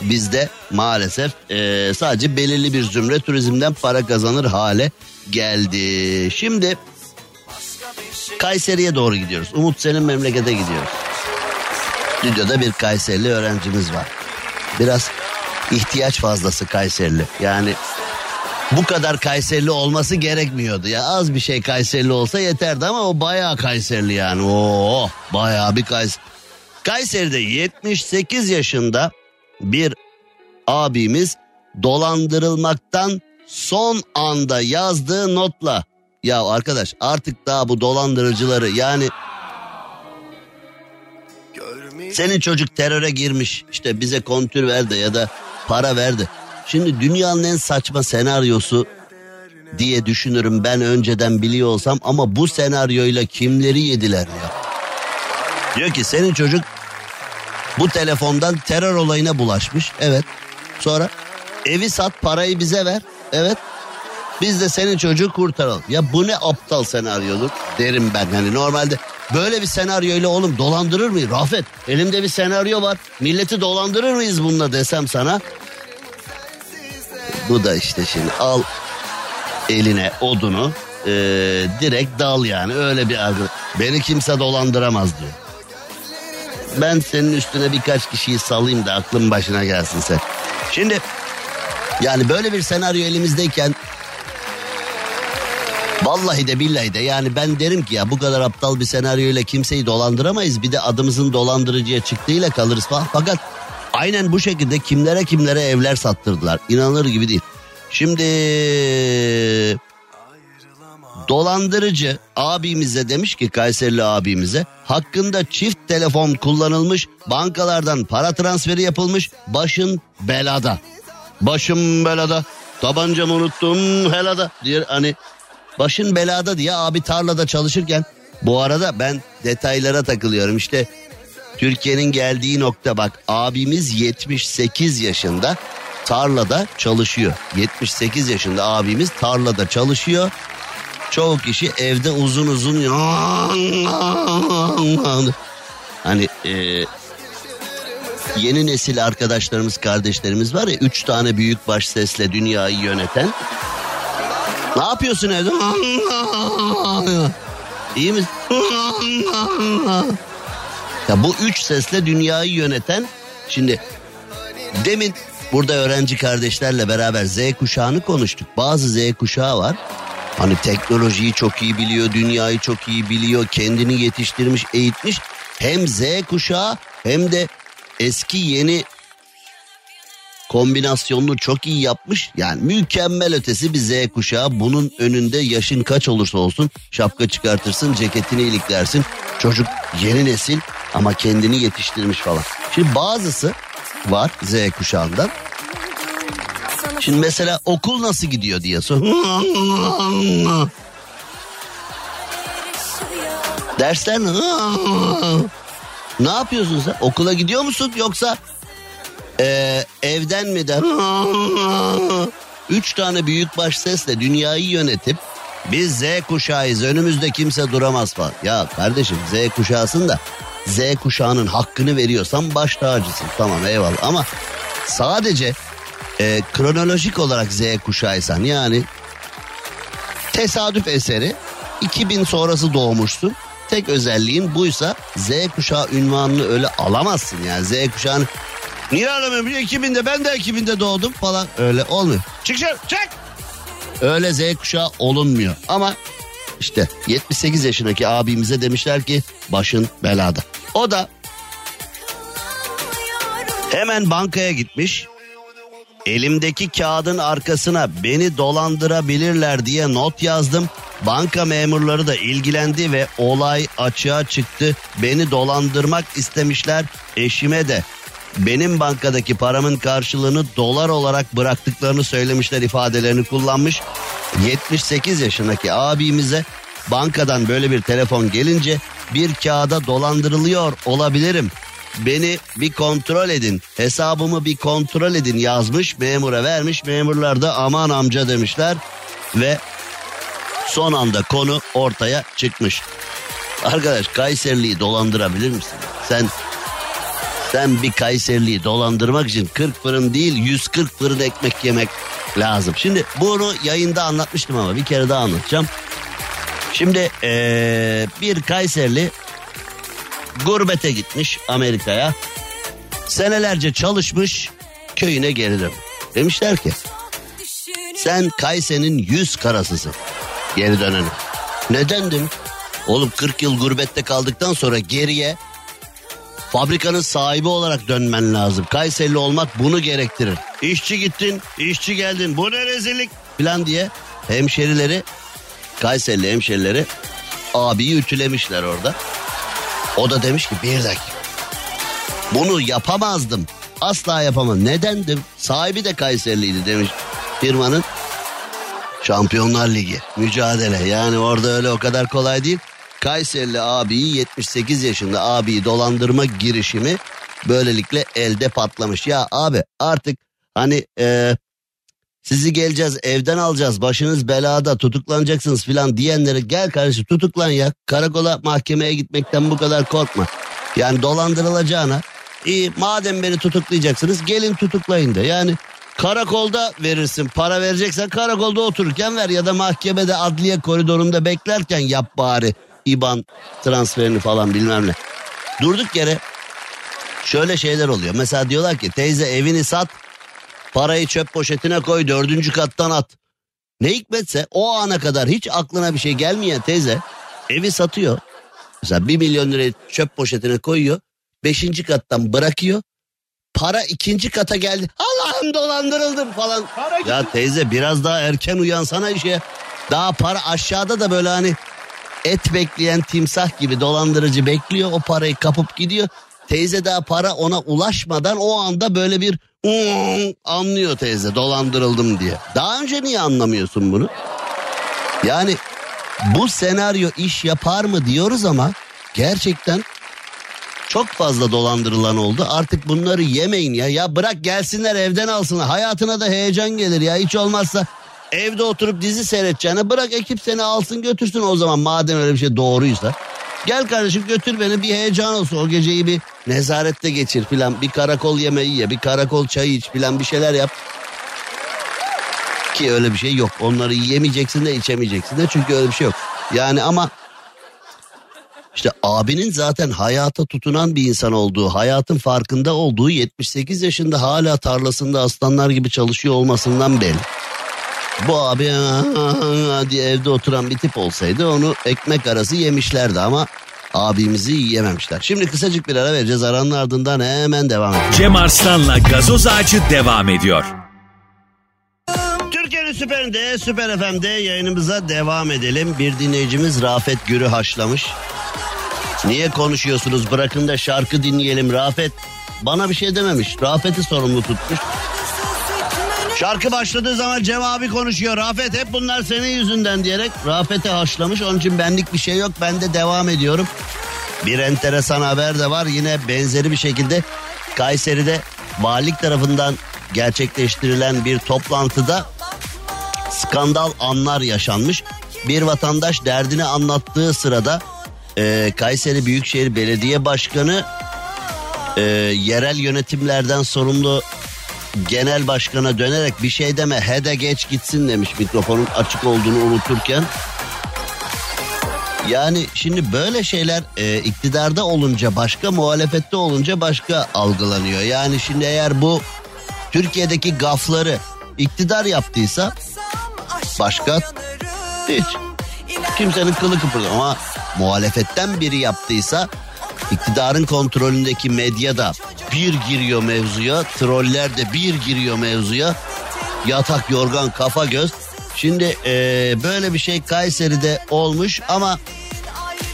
bizde maalesef ee, sadece belirli bir zümre turizmden para kazanır hale geldi. Şimdi Kayseri'ye doğru gidiyoruz. Umut senin memlekete gidiyoruz. Stüdyoda bir Kayserili öğrencimiz var. Biraz ihtiyaç fazlası Kayserili. Yani bu kadar Kayserili olması gerekmiyordu. Ya az bir şey Kayserili olsa yeterdi ama o bayağı Kayserili yani. Oo, bayağı bir Kayseri. Kayseri'de 78 yaşında bir abimiz dolandırılmaktan son anda yazdığı notla ya arkadaş artık daha bu dolandırıcıları yani senin çocuk teröre girmiş işte bize kontür verdi ya da para verdi. Şimdi dünyanın en saçma senaryosu diye düşünürüm ben önceden biliyor olsam ama bu senaryoyla kimleri yediler ya. Diyor ki senin çocuk bu telefondan terör olayına bulaşmış. Evet. Sonra evi sat parayı bize ver. Evet. Biz de senin çocuğu kurtaralım. Ya bu ne aptal senaryodur derim ben. Hani normalde böyle bir senaryoyla oğlum dolandırır mıyız? Rafet elimde bir senaryo var. Milleti dolandırır mıyız bununla desem sana? Bu da işte şimdi al eline odunu ee, direkt dal yani öyle bir argı. Beni kimse dolandıramaz diyor. Ben senin üstüne birkaç kişiyi salayım da aklın başına gelsin sen. Şimdi Yani böyle bir senaryo elimizdeyken Vallahi de billahi de yani ben derim ki ya bu kadar aptal bir senaryoyla kimseyi dolandıramayız. Bir de adımızın dolandırıcıya çıktığıyla kalırız falan. Fakat aynen bu şekilde kimlere kimlere evler sattırdılar. İnanılır gibi değil. Şimdi dolandırıcı abimize demiş ki Kayserili abimize hakkında çift telefon kullanılmış bankalardan para transferi yapılmış başın belada. Başım belada tabancamı unuttum helada diye hani başın belada diye abi tarlada çalışırken bu arada ben detaylara takılıyorum işte Türkiye'nin geldiği nokta bak abimiz 78 yaşında tarlada çalışıyor. 78 yaşında abimiz tarlada çalışıyor. Çoğu kişi evde uzun uzun hani e, yeni nesil arkadaşlarımız kardeşlerimiz var ya üç tane büyük baş sesle dünyayı yöneten ne yapıyorsun evde? İyi misin? ya bu üç sesle dünyayı yöneten şimdi demin burada öğrenci kardeşlerle beraber Z kuşağını konuştuk. Bazı Z kuşağı var. Hani teknolojiyi çok iyi biliyor, dünyayı çok iyi biliyor, kendini yetiştirmiş, eğitmiş. Hem Z kuşağı hem de eski yeni kombinasyonunu çok iyi yapmış. Yani mükemmel ötesi bir Z kuşağı. Bunun önünde yaşın kaç olursa olsun şapka çıkartırsın, ceketini iliklersin. Çocuk yeni nesil ama kendini yetiştirmiş falan. Şimdi bazısı var Z kuşağından. Şimdi mesela okul nasıl gidiyor diye sor. Dersler ne? Yapıyorsun sen? Okula gidiyor musun yoksa ee, evden mi der? Üç tane büyük baş sesle dünyayı yönetip biz Z kuşağıyız önümüzde kimse duramaz falan. Ya kardeşim Z kuşağısın da Z kuşağının hakkını veriyorsan baş tacısın. Tamam eyvallah ama sadece e, kronolojik olarak Z kuşağıysan yani tesadüf eseri 2000 sonrası doğmuşsun. Tek özelliğin buysa Z kuşağı ünvanını öyle alamazsın yani. Z kuşağını Niye alamıyorum? 2000'de ben de 2000'de doğdum falan. Öyle olmuyor. Çık çık çık. Öyle Z kuşağı olunmuyor. Ama işte 78 yaşındaki abimize demişler ki başın belada. O da hemen bankaya gitmiş. Elimdeki kağıdın arkasına beni dolandırabilirler diye not yazdım. Banka memurları da ilgilendi ve olay açığa çıktı. Beni dolandırmak istemişler. Eşime de benim bankadaki paramın karşılığını dolar olarak bıraktıklarını söylemişler ifadelerini kullanmış. 78 yaşındaki abimize bankadan böyle bir telefon gelince bir kağıda dolandırılıyor olabilirim. Beni bir kontrol edin hesabımı bir kontrol edin yazmış memura vermiş memurlar da aman amca demişler ve son anda konu ortaya çıkmış. Arkadaş Kayserili'yi dolandırabilir misin? Sen sen bir Kayserili'yi dolandırmak için 40 fırın değil 140 fırın ekmek yemek lazım. Şimdi bunu yayında anlatmıştım ama bir kere daha anlatacağım. Şimdi ee, bir Kayserili gurbete gitmiş Amerika'ya. Senelerce çalışmış köyüne geri dön. Demişler ki sen Kayse'nin yüz karasısın geri döneni. Neden demiş? Oğlum 40 yıl gurbette kaldıktan sonra geriye fabrikanın sahibi olarak dönmen lazım. Kayserili olmak bunu gerektirir. İşçi gittin, işçi geldin. Bu ne rezillik falan diye hemşerileri Kayserili hemşerileri abiyi ütülemişler orada. O da demiş ki bir dakika. Bunu yapamazdım. Asla yapamam. Nedendim? Sahibi de Kayseriliydi demiş firmanın. Şampiyonlar Ligi mücadele yani orada öyle o kadar kolay değil. Kayserili abiyi 78 yaşında abiyi dolandırma girişimi böylelikle elde patlamış. Ya abi artık hani e, sizi geleceğiz evden alacağız başınız belada tutuklanacaksınız filan diyenlere gel kardeşim tutuklan ya karakola mahkemeye gitmekten bu kadar korkma. Yani dolandırılacağına iyi madem beni tutuklayacaksınız gelin tutuklayın da yani karakolda verirsin para vereceksen karakolda otururken ver ya da mahkemede adliye koridorunda beklerken yap bari IBAN transferini falan bilmem ne. Durduk yere şöyle şeyler oluyor. Mesela diyorlar ki teyze evini sat Parayı çöp poşetine koy dördüncü kattan at. Ne hikmetse o ana kadar hiç aklına bir şey gelmeyen teyze evi satıyor. Mesela bir milyon lirayı çöp poşetine koyuyor. Beşinci kattan bırakıyor. Para ikinci kata geldi. Allah'ım dolandırıldım falan. Ya teyze biraz daha erken uyansana işe. Daha para aşağıda da böyle hani et bekleyen timsah gibi dolandırıcı bekliyor. O parayı kapıp gidiyor. Teyze daha para ona ulaşmadan o anda böyle bir anlıyor teyze dolandırıldım diye. Daha önce niye anlamıyorsun bunu? Yani bu senaryo iş yapar mı diyoruz ama gerçekten çok fazla dolandırılan oldu. Artık bunları yemeyin ya. Ya bırak gelsinler evden alsınlar. Hayatına da heyecan gelir ya. Hiç olmazsa evde oturup dizi seyredeceğine bırak ekip seni alsın götürsün o zaman madem öyle bir şey doğruysa. Gel kardeşim götür beni bir heyecan olsun o geceyi bir nezarette geçir filan bir karakol yemeği ye bir karakol çayı iç filan bir şeyler yap. Ki öyle bir şey yok onları yemeyeceksin de içemeyeceksin de çünkü öyle bir şey yok. Yani ama işte abinin zaten hayata tutunan bir insan olduğu, hayatın farkında olduğu 78 yaşında hala tarlasında aslanlar gibi çalışıyor olmasından belli. Bu abi diye evde oturan bir tip olsaydı onu ekmek arası yemişlerdi ama abimizi yiyememişler. Şimdi kısacık bir ara vereceğiz. Aranın ardından hemen devam edeceğiz. Cem Arslan'la gazoz ağacı devam ediyor. Türkiye'nin süperinde, Süper FM'de yayınımıza devam edelim. Bir dinleyicimiz Rafet Gür'ü haşlamış. Niye konuşuyorsunuz? Bırakın da şarkı dinleyelim. Rafet bana bir şey dememiş. Rafet'i sorumlu tutmuş. Şarkı başladığı zaman Cem abi konuşuyor. Rafet hep bunlar senin yüzünden diyerek Rafet'e haşlamış. Onun için benlik bir şey yok. Ben de devam ediyorum. Bir enteresan haber de var. Yine benzeri bir şekilde Kayseri'de valilik tarafından gerçekleştirilen bir toplantıda skandal anlar yaşanmış. Bir vatandaş derdini anlattığı sırada e, Kayseri Büyükşehir Belediye Başkanı e, yerel yönetimlerden sorumlu genel başkana dönerek bir şey deme hede geç gitsin demiş mikrofonun açık olduğunu unuturken. Yani şimdi böyle şeyler e, iktidarda olunca başka muhalefette olunca başka algılanıyor. Yani şimdi eğer bu Türkiye'deki gafları iktidar yaptıysa başka hiç kimsenin kılı kıpırdı ama muhalefetten biri yaptıysa iktidarın kontrolündeki medyada bir giriyor mevzuya, troller de bir giriyor mevzuya. Yatak, yorgan, kafa göz. Şimdi eee, böyle bir şey Kayseri'de olmuş ama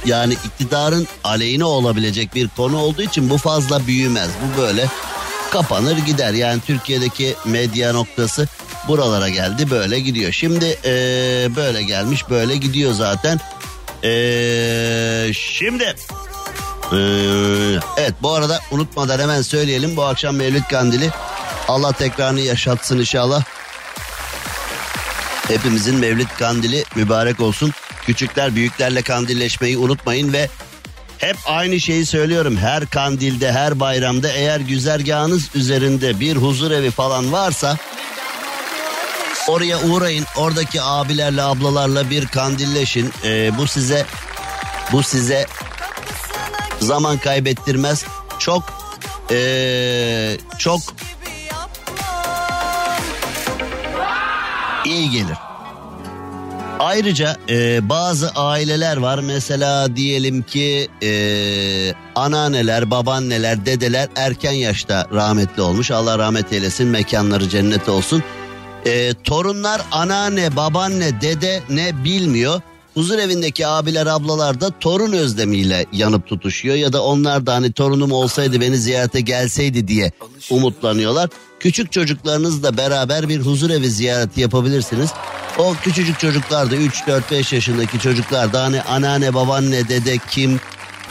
yani iktidarın aleyhine olabilecek bir konu olduğu için bu fazla büyümez. Bu böyle kapanır gider. Yani Türkiye'deki medya noktası buralara geldi böyle gidiyor. Şimdi eee, böyle gelmiş böyle gidiyor zaten. Eee, şimdi evet bu arada unutmadan hemen söyleyelim bu akşam Mevlüt Kandili Allah tekrarını yaşatsın inşallah. Hepimizin Mevlid Kandili mübarek olsun. Küçükler büyüklerle kandilleşmeyi unutmayın ve hep aynı şeyi söylüyorum. Her kandilde, her bayramda eğer güzergahınız üzerinde bir huzur evi falan varsa oraya uğrayın. Oradaki abilerle, ablalarla bir kandilleşin. Ee, bu size bu size zaman kaybettirmez. Çok ee, çok iyi gelir. Ayrıca e, bazı aileler var mesela diyelim ki e, anneanneler, babaanneler, dedeler erken yaşta rahmetli olmuş. Allah rahmet eylesin mekanları cennet olsun. E, torunlar anneanne, babaanne, dede ne bilmiyor. Huzur evindeki abiler ablalar da torun özlemiyle yanıp tutuşuyor ya da onlar da hani torunum olsaydı beni ziyarete gelseydi diye umutlanıyorlar. Küçük çocuklarınızla beraber bir huzur evi ziyareti yapabilirsiniz. O küçücük çocuklar da 3 4 5 yaşındaki çocuklar da hani anneanne babaanne dede kim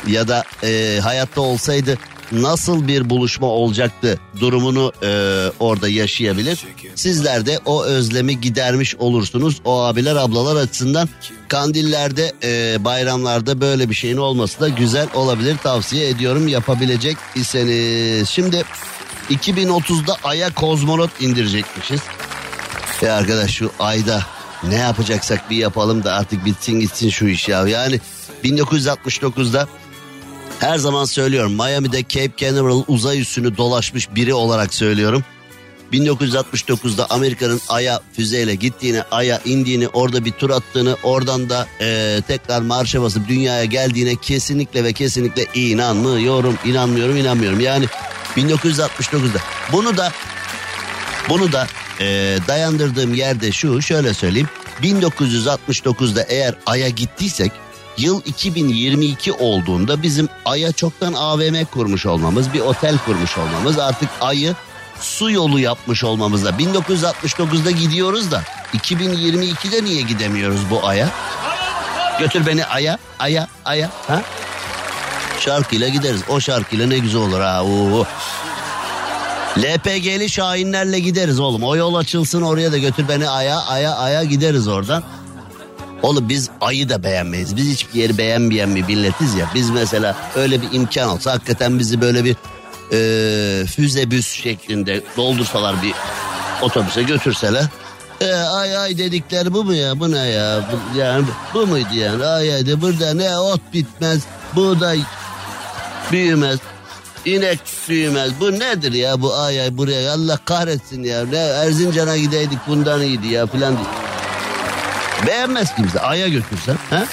ya da e, hayatta olsaydı nasıl bir buluşma olacaktı durumunu e, orada yaşayabilir. Sizler de o özlemi gidermiş olursunuz. O abiler ablalar açısından kandillerde e, bayramlarda böyle bir şeyin olması da güzel olabilir. Tavsiye ediyorum yapabilecek iseniz. Şimdi 2030'da Ay'a kozmonot indirecekmişiz. E arkadaş şu ayda ne yapacaksak bir yapalım da artık bitsin gitsin şu iş ya. Yani 1969'da her zaman söylüyorum Miami'de Cape Canaveral uzay üssünü dolaşmış biri olarak söylüyorum. 1969'da Amerika'nın Ay'a füzeyle gittiğini, Ay'a indiğini, orada bir tur attığını, oradan da e, tekrar marşa basıp dünyaya geldiğine kesinlikle ve kesinlikle inanmıyorum, inanmıyorum, inanmıyorum. Yani 1969'da bunu da bunu da e, dayandırdığım yerde şu şöyle söyleyeyim. 1969'da eğer Ay'a gittiysek yıl 2022 olduğunda bizim Ay'a çoktan AVM kurmuş olmamız, bir otel kurmuş olmamız, artık Ay'ı su yolu yapmış olmamızla 1969'da gidiyoruz da 2022'de niye gidemiyoruz bu Ay'a? Götür beni Ay'a, Ay'a, Ay'a. Ha? Şarkıyla gideriz. O şarkıyla ne güzel olur ha. Oo. LPG'li Şahinlerle gideriz oğlum. O yol açılsın oraya da götür beni aya aya aya gideriz oradan. Oğlum biz ayı da beğenmeyiz. Biz hiçbir yeri beğenmeyen bir milletiz ya. Biz mesela öyle bir imkan olsa hakikaten bizi böyle bir e, füze büs şeklinde doldursalar bir otobüse götürseler. E, ay ay dedikleri bu mu ya? Bu ne ya? Bu, yani bu muydu yani? Ay ay de burada ne ot bitmez, buğday büyümez, inek büyümez. Bu nedir ya bu ay ay buraya Allah kahretsin ya. Ne Erzincan'a gideydik bundan iyiydi ya filan diye. Beğenmez kimse. Ay'a götürsen. Ha?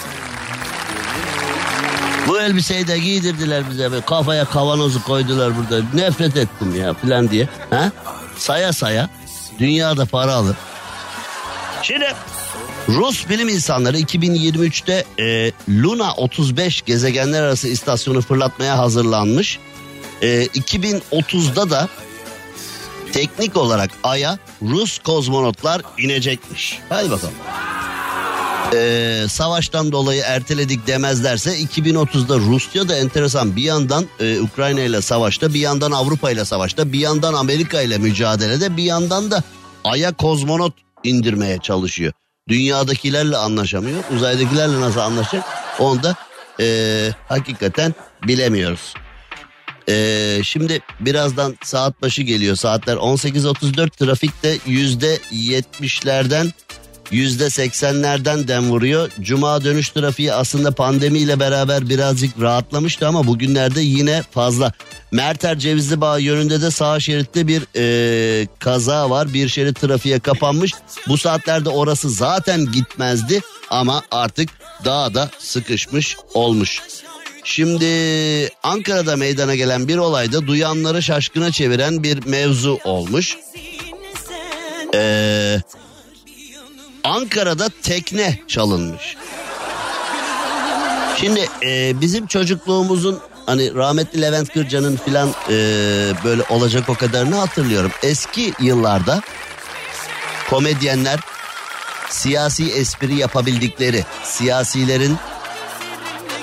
Bu elbiseyi de giydirdiler bize. Böyle kafaya kavanozu koydular burada. Nefret ettim ya filan diye. Ha? Saya saya. Dünyada para alır. Şimdi Rus bilim insanları 2023'te e, Luna 35 gezegenler arası istasyonu fırlatmaya hazırlanmış. E, 2030'da da teknik olarak Ay'a Rus kozmonotlar inecekmiş. Hadi bakalım. Ee, savaştan dolayı erteledik demezlerse 2030'da Rusya da enteresan bir yandan e, Ukrayna ile savaşta bir yandan Avrupa ile savaşta bir yandan Amerika ile mücadelede bir yandan da Ay'a kozmonot indirmeye çalışıyor. Dünyadakilerle anlaşamıyor uzaydakilerle nasıl anlaşacak onu da e, hakikaten bilemiyoruz. Ee, şimdi birazdan saat başı geliyor. Saatler 18.34 trafikte yüzde 70'lerden yüzde seksenlerden dem vuruyor. Cuma dönüş trafiği aslında pandemiyle beraber birazcık rahatlamıştı ama bugünlerde yine fazla. Merter Cevizli Bağ yönünde de sağ şeritte bir e, kaza var. Bir şerit trafiğe kapanmış. Bu saatlerde orası zaten gitmezdi ama artık daha da sıkışmış olmuş. Şimdi Ankara'da meydana gelen bir olayda duyanları şaşkına çeviren bir mevzu olmuş. Ee, Ankara'da tekne çalınmış. Şimdi e, bizim çocukluğumuzun hani rahmetli Levent Kırca'nın filan e, böyle olacak o kadarını hatırlıyorum. Eski yıllarda komedyenler siyasi espri yapabildikleri, siyasilerin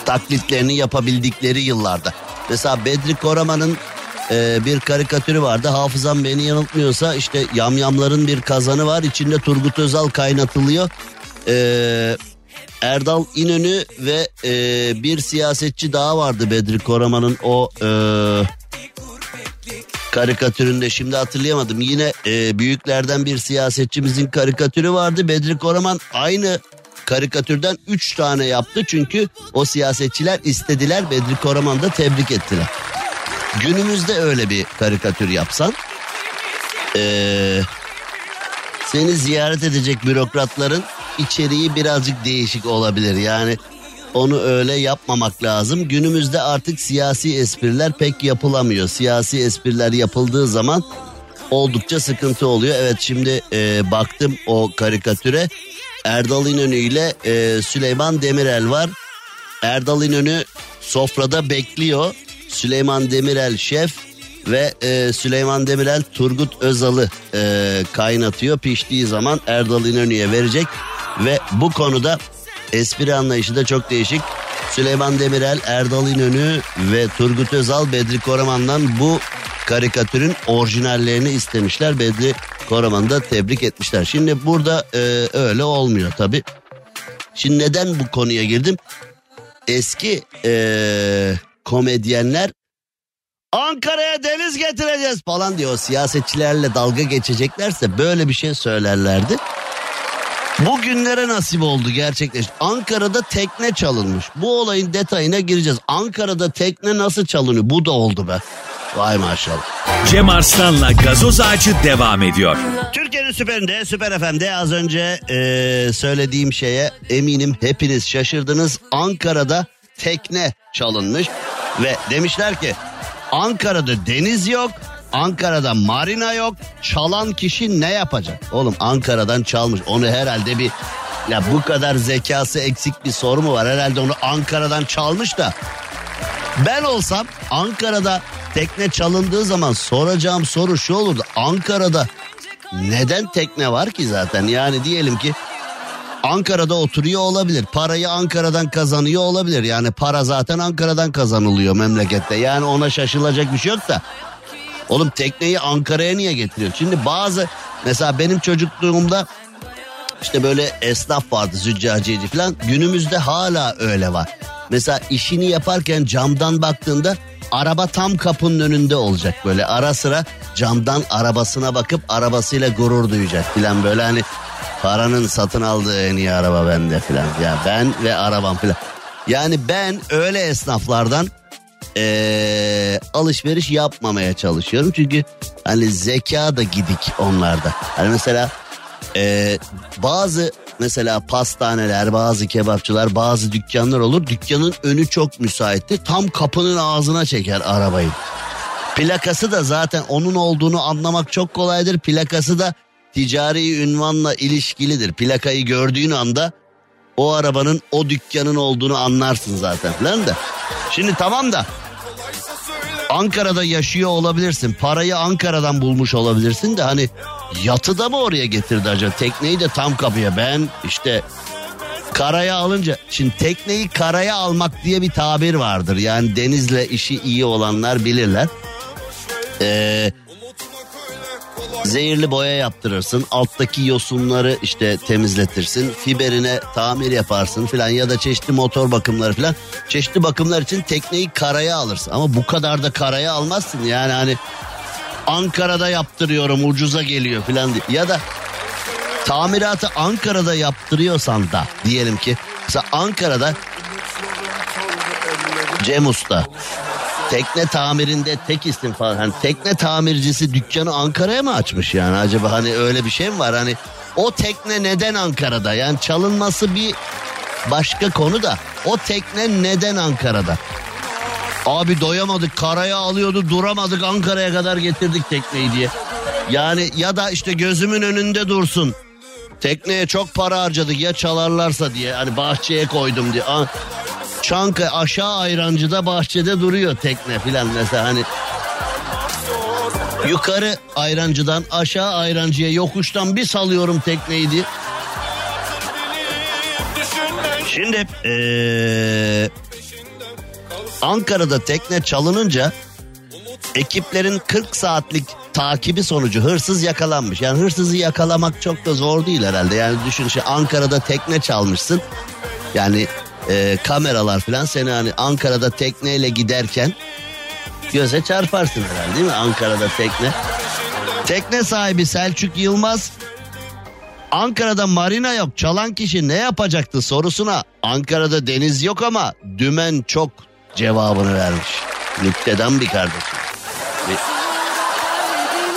taklitlerini yapabildikleri yıllarda. Mesela Bedri Koraman'ın e, bir karikatürü vardı. Hafızam beni yanıltmıyorsa işte yamyamların bir kazanı var. İçinde Turgut Özal kaynatılıyor. E, Erdal İnönü ve e, bir siyasetçi daha vardı Bedri Koraman'ın o e, karikatüründe şimdi hatırlayamadım. Yine e, büyüklerden bir siyasetçimizin karikatürü vardı. Bedri Koraman aynı karikatürden 3 tane yaptı. Çünkü o siyasetçiler istediler Bedri Koraman'ı da tebrik ettiler. Günümüzde öyle bir karikatür yapsan ee, seni ziyaret edecek bürokratların içeriği birazcık değişik olabilir. Yani onu öyle yapmamak lazım. Günümüzde artık siyasi espriler pek yapılamıyor. Siyasi espriler yapıldığı zaman oldukça sıkıntı oluyor. Evet şimdi e, baktım o karikatüre. Erdal İnönü ile e, Süleyman Demirel var. Erdal İnönü sofrada bekliyor. Süleyman Demirel şef ve e, Süleyman Demirel Turgut Özal'ı e, kaynatıyor. Piştiği zaman Erdal İnönü'ye verecek ve bu konuda espri anlayışı da çok değişik. Süleyman Demirel, Erdal İnönü ve Turgut Özal Bedri Koraman'dan bu karikatürün orijinallerini istemişler. Bedri Koraman'ı da tebrik etmişler. Şimdi burada e, öyle olmuyor tabi. Şimdi neden bu konuya girdim? Eski e, komedyenler Ankara'ya deniz getireceğiz falan diyor. Siyasetçilerle dalga geçeceklerse böyle bir şey söylerlerdi. Bugünlere nasip oldu gerçekleşti. Ankara'da tekne çalınmış. Bu olayın detayına gireceğiz. Ankara'da tekne nasıl çalınıyor? Bu da oldu be. Vay maşallah. Cem Arslan'la gazoz ağacı devam ediyor. Türkiye'nin süperinde, süper FM'de az önce e, söylediğim şeye eminim hepiniz şaşırdınız. Ankara'da tekne çalınmış ve demişler ki Ankara'da deniz yok, Ankara'da marina yok. Çalan kişi ne yapacak? Oğlum Ankara'dan çalmış. Onu herhalde bir ya bu kadar zekası eksik bir soru mu var? Herhalde onu Ankara'dan çalmış da. Ben olsam Ankara'da tekne çalındığı zaman soracağım soru şu olurdu. Ankara'da neden tekne var ki zaten? Yani diyelim ki Ankara'da oturuyor olabilir. Parayı Ankara'dan kazanıyor olabilir. Yani para zaten Ankara'dan kazanılıyor memlekette. Yani ona şaşılacak bir şey yok da. Oğlum tekneyi Ankara'ya niye getiriyor? Şimdi bazı mesela benim çocukluğumda işte böyle esnaf vardı züccaciyeci falan. Günümüzde hala öyle var. Mesela işini yaparken camdan baktığında araba tam kapının önünde olacak böyle ara sıra camdan arabasına bakıp arabasıyla gurur duyacak filan böyle hani paranın satın aldığı en iyi araba bende filan ya ben ve arabam filan. Yani ben öyle esnaflardan ee, alışveriş yapmamaya çalışıyorum çünkü hani zeka da gidik onlarda. Hani mesela ee, bazı mesela pastaneler, bazı kebapçılar, bazı dükkanlar olur. Dükkanın önü çok müsaitti. Tam kapının ağzına çeker arabayı. Plakası da zaten onun olduğunu anlamak çok kolaydır. Plakası da ticari ünvanla ilişkilidir. Plakayı gördüğün anda o arabanın o dükkanın olduğunu anlarsın zaten falan da. Şimdi tamam da Ankara'da yaşıyor olabilirsin. Parayı Ankara'dan bulmuş olabilirsin de hani yatı da mı oraya getirdi acaba? Tekneyi de tam kapıya ben işte karaya alınca şimdi tekneyi karaya almak diye bir tabir vardır. Yani denizle işi iyi olanlar bilirler. Ee, zehirli boya yaptırırsın. Alttaki yosunları işte temizletirsin. Fiberine tamir yaparsın filan ya da çeşitli motor bakımları filan. Çeşitli bakımlar için tekneyi karaya alırsın. Ama bu kadar da karaya almazsın. Yani hani Ankara'da yaptırıyorum ucuza geliyor filan ya da tamiratı Ankara'da yaptırıyorsan da diyelim ki mesela Ankara'da Cem Usta tekne tamirinde tek isim falan. Hani tekne tamircisi dükkanı Ankara'ya mı açmış yani acaba hani öyle bir şey mi var? Hani o tekne neden Ankara'da? Yani çalınması bir başka konu da o tekne neden Ankara'da? Abi doyamadık karaya alıyordu duramadık Ankara'ya kadar getirdik tekneyi diye. Yani ya da işte gözümün önünde dursun. Tekneye çok para harcadık ya çalarlarsa diye hani bahçeye koydum diye. Çanka aşağı ayrancıda bahçede duruyor tekne filan mesela hani yukarı ayrancıdan aşağı ayrancıya yokuştan bir salıyorum tekneyi diye. Şimdi ee, Ankara'da tekne çalınınca ekiplerin 40 saatlik takibi sonucu hırsız yakalanmış. Yani hırsızı yakalamak çok da zor değil herhalde. Yani düşün şey Ankara'da tekne çalmışsın. Yani e, kameralar falan seni hani Ankara'da tekneyle giderken göze çarparsın herhalde değil mi? Ankara'da tekne. Tekne sahibi Selçuk Yılmaz Ankara'da marina yok çalan kişi ne yapacaktı sorusuna Ankara'da deniz yok ama dümen çok cevabını vermiş. Nükteden bir kardeşim.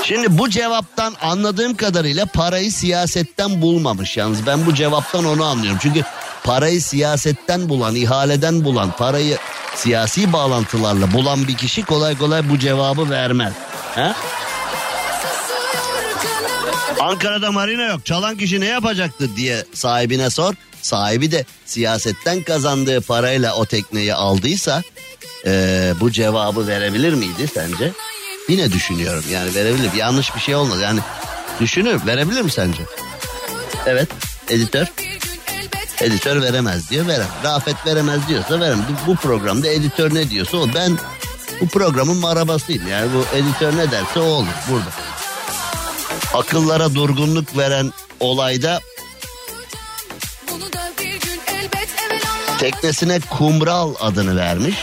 Şimdi bu cevaptan anladığım kadarıyla parayı siyasetten bulmamış yalnız. Ben bu cevaptan onu anlıyorum. Çünkü parayı siyasetten bulan, ihaleden bulan, parayı siyasi bağlantılarla bulan bir kişi kolay kolay bu cevabı vermez. He? Ankara'da marina yok. Çalan kişi ne yapacaktı diye sahibine sor. Sahibi de siyasetten kazandığı parayla o tekneyi aldıysa e, bu cevabı verebilir miydi sence? Yine düşünüyorum yani verebilir. Yanlış bir şey olmaz yani düşünür verebilir mi sence? Evet editör. Editör veremez diyor verem. Rafet veremez diyorsa verem. Bu, programda editör ne diyorsa o. Ben bu programın marabasıyım. Yani bu editör ne derse o olur burada. Akıllara durgunluk veren olayda teknesine kumral adını vermiş.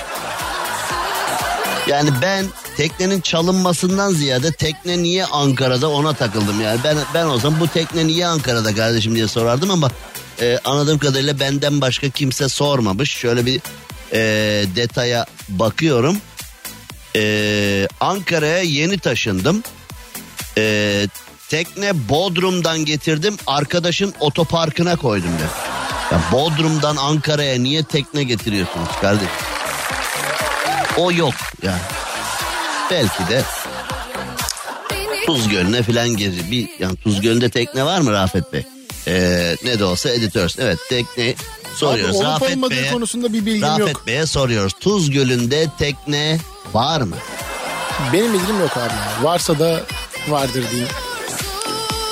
Yani ben teknenin çalınmasından ziyade tekne niye Ankara'da ona takıldım yani. Ben ben olsam bu tekne niye Ankara'da kardeşim diye sorardım ama e, anladığım kadarıyla benden başka kimse sormamış. Şöyle bir e, detaya bakıyorum. Ee, Ankara'ya yeni taşındım. Ee, tekne Bodrum'dan getirdim. Arkadaşın otoparkına koydum de. Ya Bodrum'dan Ankara'ya niye tekne getiriyorsunuz kardeş? O yok yani. Belki de Tuz Gölü'ne falan gezi. Bir, yani Tuz Gölü'nde tekne var mı Rafet Bey? Ee, ne de olsa editörsün. Evet tekne soruyoruz. Abi olup Rafet olmadığı Bey'e, konusunda bir bilgim Rafet yok. Bey'e soruyoruz. Tuz Gölü'nde tekne var mı? Benim bilgim yok abi. ya. Varsa da vardır diyeyim.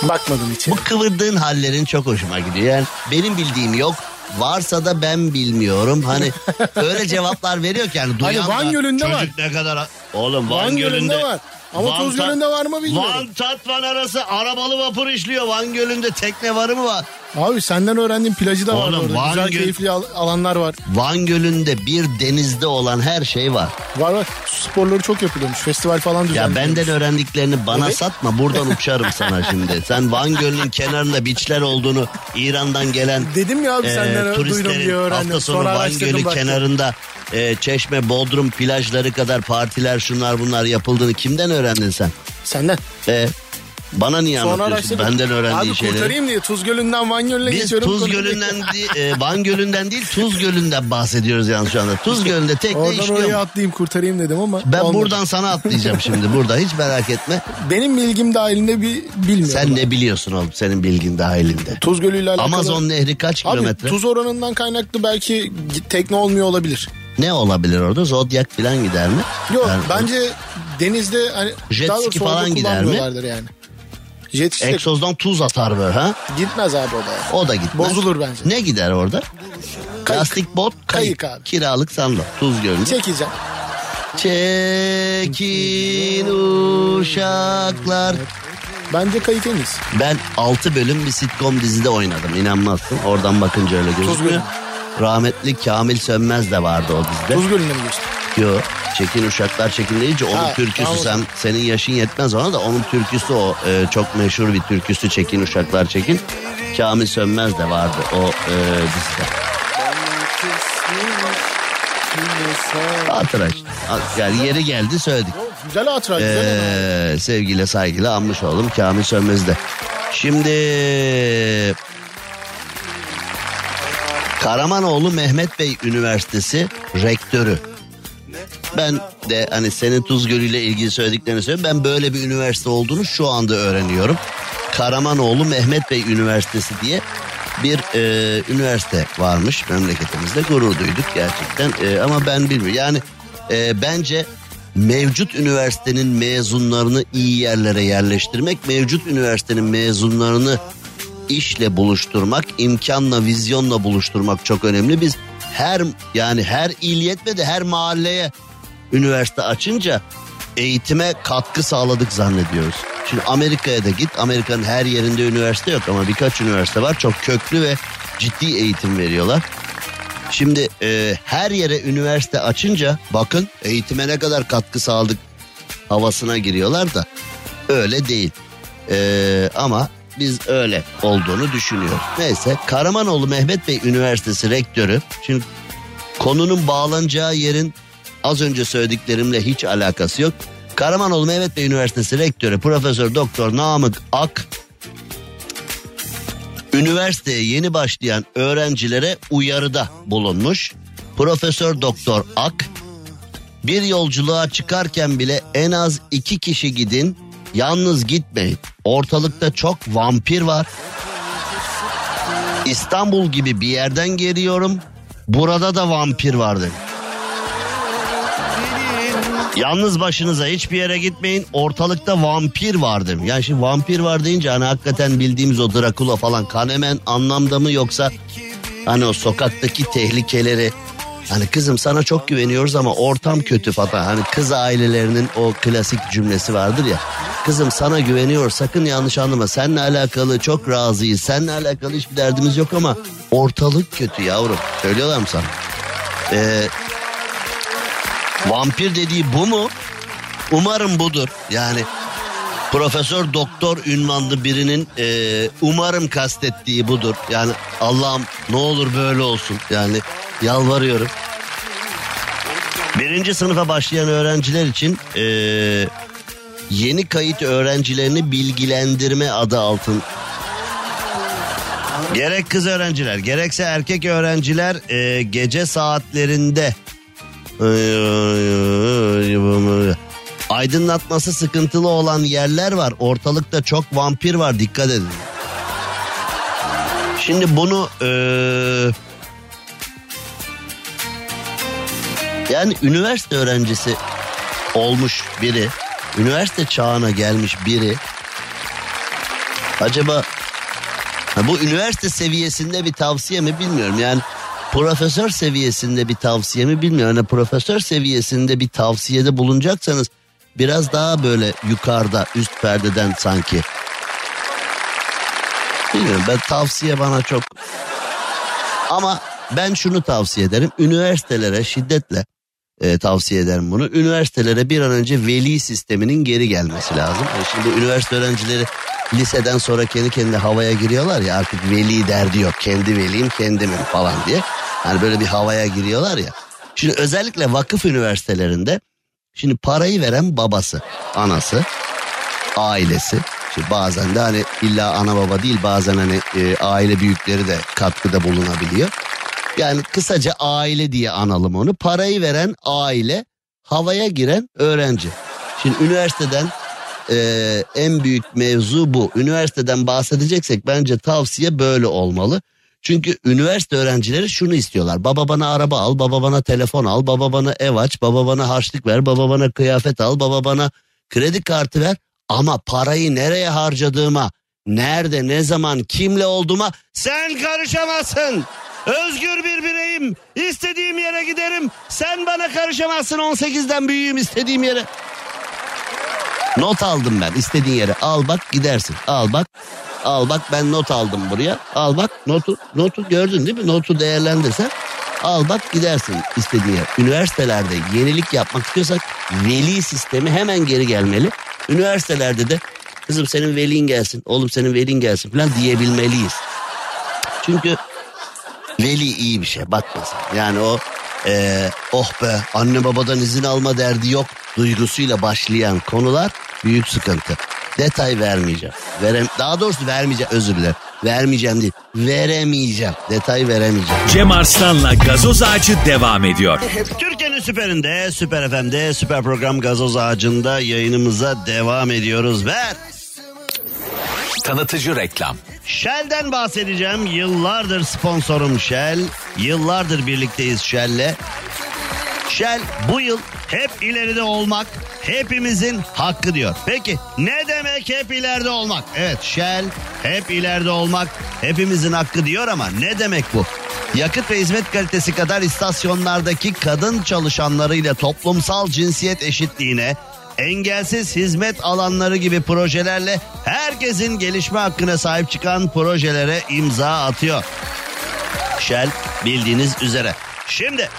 Bakmadım için. Bu kıvırdığın hallerin çok hoşuma gidiyor. Yani benim bildiğim yok. Varsa da ben bilmiyorum. Hani öyle cevaplar veriyor ki yani duyan Hani Van da, Gölü'nde çocuk var. ne kadar Oğlum Van, Van Gölü'nde, Gölü'nde var. Ama Tuz Tat- Gölü'nde var mı bilmiyorum. Van Tatvan arası arabalı vapur işliyor. Van Gölü'nde tekne varı mı var? Abi senden öğrendiğim plajı da var orada. Van Güzel Göl- keyifli al- alanlar var. Van Gölü'nde bir denizde olan her şey var. Var var. Su sporları çok yapılıyormuş. Festival falan Ya düzenleniyormuş. benden öğrendiklerini bana Evet. satma buradan uçarım sana şimdi. Sen Van Gölü'nün kenarında biçler olduğunu İran'dan gelen Dedim ya abi e, senden duydum turistlerin diye öğrendim. hafta sonu Sonra Van Gölü baktım. kenarında e, Çeşme, Bodrum plajları kadar partiler şunlar bunlar yapıldığını kimden öğrendin sen? Senden. E, bana niye Sonra anlatıyorsun benden öğrendiğin Abi şeyleri? kurtarayım diye Tuz Gölü'nden Van Gölü'ne Biz geçiyorum. Tuz konuyu. Gölü'nden e, Van Gölü'nden değil Tuz Gölü'nden bahsediyoruz yalnız şu anda. Tuz Gölü'nde tekne Oradan işliyor. oraya mu? atlayayım kurtarayım dedim ama. Ben olmadı. buradan sana atlayacağım şimdi burada hiç merak etme. Benim bilgim dahilinde bir bilmiyorum. Sen ne biliyorsun oğlum senin bilgin dahilinde. Tuz Gölü ile alakalı. Amazon Nehri kaç Abi kilometre? tuz oranından kaynaklı belki tekne olmuyor olabilir. Ne olabilir orada? Zodyak falan gider mi? Yok Yani bence denizde hani Jet ski falan gider mi? yani. Jet ski Egzozdan tuz atar böyle ha? gitmez abi o da. O da gitmez. Bozulur bence. Ne gider orada? Kayık. Lastik bot, kayık. Kayık abi. Kiralık sandal. Tuz gölünde. Çekeceğim. Çekin uşaklar. Bence kayık en. Ben 6 bölüm bir sitcom dizide oynadım. İnanmazsın. Oradan bakınca öyle gözüküyor. Gölü. Rahmetli Kamil Sönmez de vardı o dizide. Tuz Gölü'nde mi geçti? Yo, Çekin Uşaklar Çekin deyince onun Ha, türküsü sen senin yaşın yetmez ona da onun türküsü o e, çok meşhur bir türküsü Çekin Uşaklar Çekin. Kamil Sönmez de vardı o e, dizide. Hatıra işte. Yani yeri geldi söyledik. Güzel hatıra güzel. Ee, sevgiyle saygıyla anmış oldum Kamil Sönmez'i de. Şimdi Karamanoğlu Mehmet Bey Üniversitesi rektörü. Ben de hani senin Tuz Gölü ile ilgili söylediklerini söylüyorum. Ben böyle bir üniversite olduğunu şu anda öğreniyorum. Karamanoğlu Mehmet Bey Üniversitesi diye bir e, üniversite varmış memleketimizde gurur duyduk gerçekten E, ama ben bilmiyorum yani e, bence mevcut üniversitenin mezunlarını iyi yerlere yerleştirmek mevcut üniversitenin mezunlarını işle buluşturmak imkanla vizyonla buluşturmak çok önemli biz her yani her il yetmedi her mahalleye üniversite açınca eğitime katkı sağladık zannediyoruz. Şimdi Amerika'ya da git. Amerika'nın her yerinde üniversite yok ama birkaç üniversite var. Çok köklü ve ciddi eğitim veriyorlar. Şimdi e, her yere üniversite açınca bakın eğitime ne kadar katkı sağladık havasına giriyorlar da öyle değil. E, ama biz öyle olduğunu düşünüyoruz. Neyse Karamanoğlu Mehmet Bey Üniversitesi rektörü şimdi konunun bağlanacağı yerin az önce söylediklerimle hiç alakası yok. Karamanoğlu Mehmet Bey Üniversitesi rektörü Profesör Doktor Namık Ak üniversiteye yeni başlayan öğrencilere uyarıda bulunmuş. Profesör Doktor Ak bir yolculuğa çıkarken bile en az iki kişi gidin yalnız gitmeyin. Ortalıkta çok vampir var. İstanbul gibi bir yerden geliyorum. Burada da vampir var demiş. Yalnız başınıza hiçbir yere gitmeyin. Ortalıkta vampir var demiş. Yani şimdi vampir var deyince hani hakikaten bildiğimiz o Drakula falan kanemen anlamda mı yoksa hani o sokaktaki tehlikeleri Hani kızım sana çok güveniyoruz ama ortam kötü falan. Hani kız ailelerinin o klasik cümlesi vardır ya. Kızım sana güveniyor sakın yanlış anlama. Seninle alakalı çok razıyız. Seninle alakalı hiçbir derdimiz yok ama ortalık kötü yavrum. Söylüyorlar mı sana? Ee, vampir dediği bu mu? Umarım budur. Yani Profesör Doktor ünvanlı birinin e, umarım kastettiği budur. Yani Allah'ım ne olur böyle olsun. Yani yalvarıyorum. Birinci sınıfa başlayan öğrenciler için e, yeni kayıt öğrencilerini bilgilendirme adı altın. Gerek kız öğrenciler gerekse erkek öğrenciler e, gece saatlerinde aydınlatması sıkıntılı olan yerler var. Ortalıkta çok vampir var dikkat edin. Şimdi bunu e, yani üniversite öğrencisi olmuş biri, üniversite çağına gelmiş biri acaba bu üniversite seviyesinde bir tavsiye mi bilmiyorum. Yani profesör seviyesinde bir tavsiye mi bilmiyorum. Yani profesör seviyesinde bir tavsiyede bulunacaksanız biraz daha böyle yukarıda üst perdeden sanki. Bilmiyorum ben tavsiye bana çok ama ben şunu tavsiye ederim. Üniversitelere şiddetle e, tavsiye ederim bunu. Üniversitelere bir an önce veli sisteminin geri gelmesi lazım. Yani şimdi üniversite öğrencileri liseden sonra kendi kendine havaya giriyorlar ya artık veli derdi yok. Kendi veliyim kendimim falan diye. Hani böyle bir havaya giriyorlar ya. Şimdi özellikle vakıf üniversitelerinde şimdi parayı veren babası, anası, ailesi. Şimdi bazen de hani illa ana baba değil bazen hani e, aile büyükleri de katkıda bulunabiliyor. Yani kısaca aile diye analım onu. Parayı veren aile, havaya giren öğrenci. Şimdi üniversiteden e, en büyük mevzu bu. Üniversiteden bahsedeceksek bence tavsiye böyle olmalı. Çünkü üniversite öğrencileri şunu istiyorlar. Baba bana araba al, baba bana telefon al, baba bana ev aç, baba bana harçlık ver, baba bana kıyafet al, baba bana kredi kartı ver. Ama parayı nereye harcadığıma, nerede, ne zaman, kimle olduğuma sen karışamazsın. Özgür bir bireyim. İstediğim yere giderim. Sen bana karışamazsın 18'den büyüğüm istediğim yere. Not aldım ben istediğin yere. Al bak gidersin. Al bak. Al bak ben not aldım buraya. Al bak notu notu gördün değil mi? Notu değerlendirsen al bak gidersin istediğin yer. Üniversitelerde yenilik yapmak istiyorsak veli sistemi hemen geri gelmeli. Üniversitelerde de kızım senin velin gelsin, oğlum senin velin gelsin falan diyebilmeliyiz. Çünkü veli iyi bir şey bakmasın. Yani o e, oh be anne babadan izin alma derdi yok duygusuyla başlayan konular büyük sıkıntı. Detay vermeyeceğim. Verem daha doğrusu vermeyeceğim özür dilerim. Vermeyeceğim değil. Veremeyeceğim. Detay veremeyeceğim. Cem Arslan'la gazoz ağacı devam ediyor. Türkiye'nin süperinde, süper FM'de, süper program gazoz ağacında yayınımıza devam ediyoruz. Ver. Tanıtıcı reklam. Shell'den bahsedeceğim. Yıllardır sponsorum Shell. Yıllardır birlikteyiz Shell'le. Shell bu yıl hep ileride olmak hepimizin hakkı diyor. Peki ne demek hep ileride olmak? Evet Shell hep ileride olmak hepimizin hakkı diyor ama ne demek bu? Yakıt ve hizmet kalitesi kadar istasyonlardaki kadın çalışanlarıyla toplumsal cinsiyet eşitliğine, engelsiz hizmet alanları gibi projelerle herkesin gelişme hakkına sahip çıkan projelere imza atıyor. Shell bildiğiniz üzere. Şimdi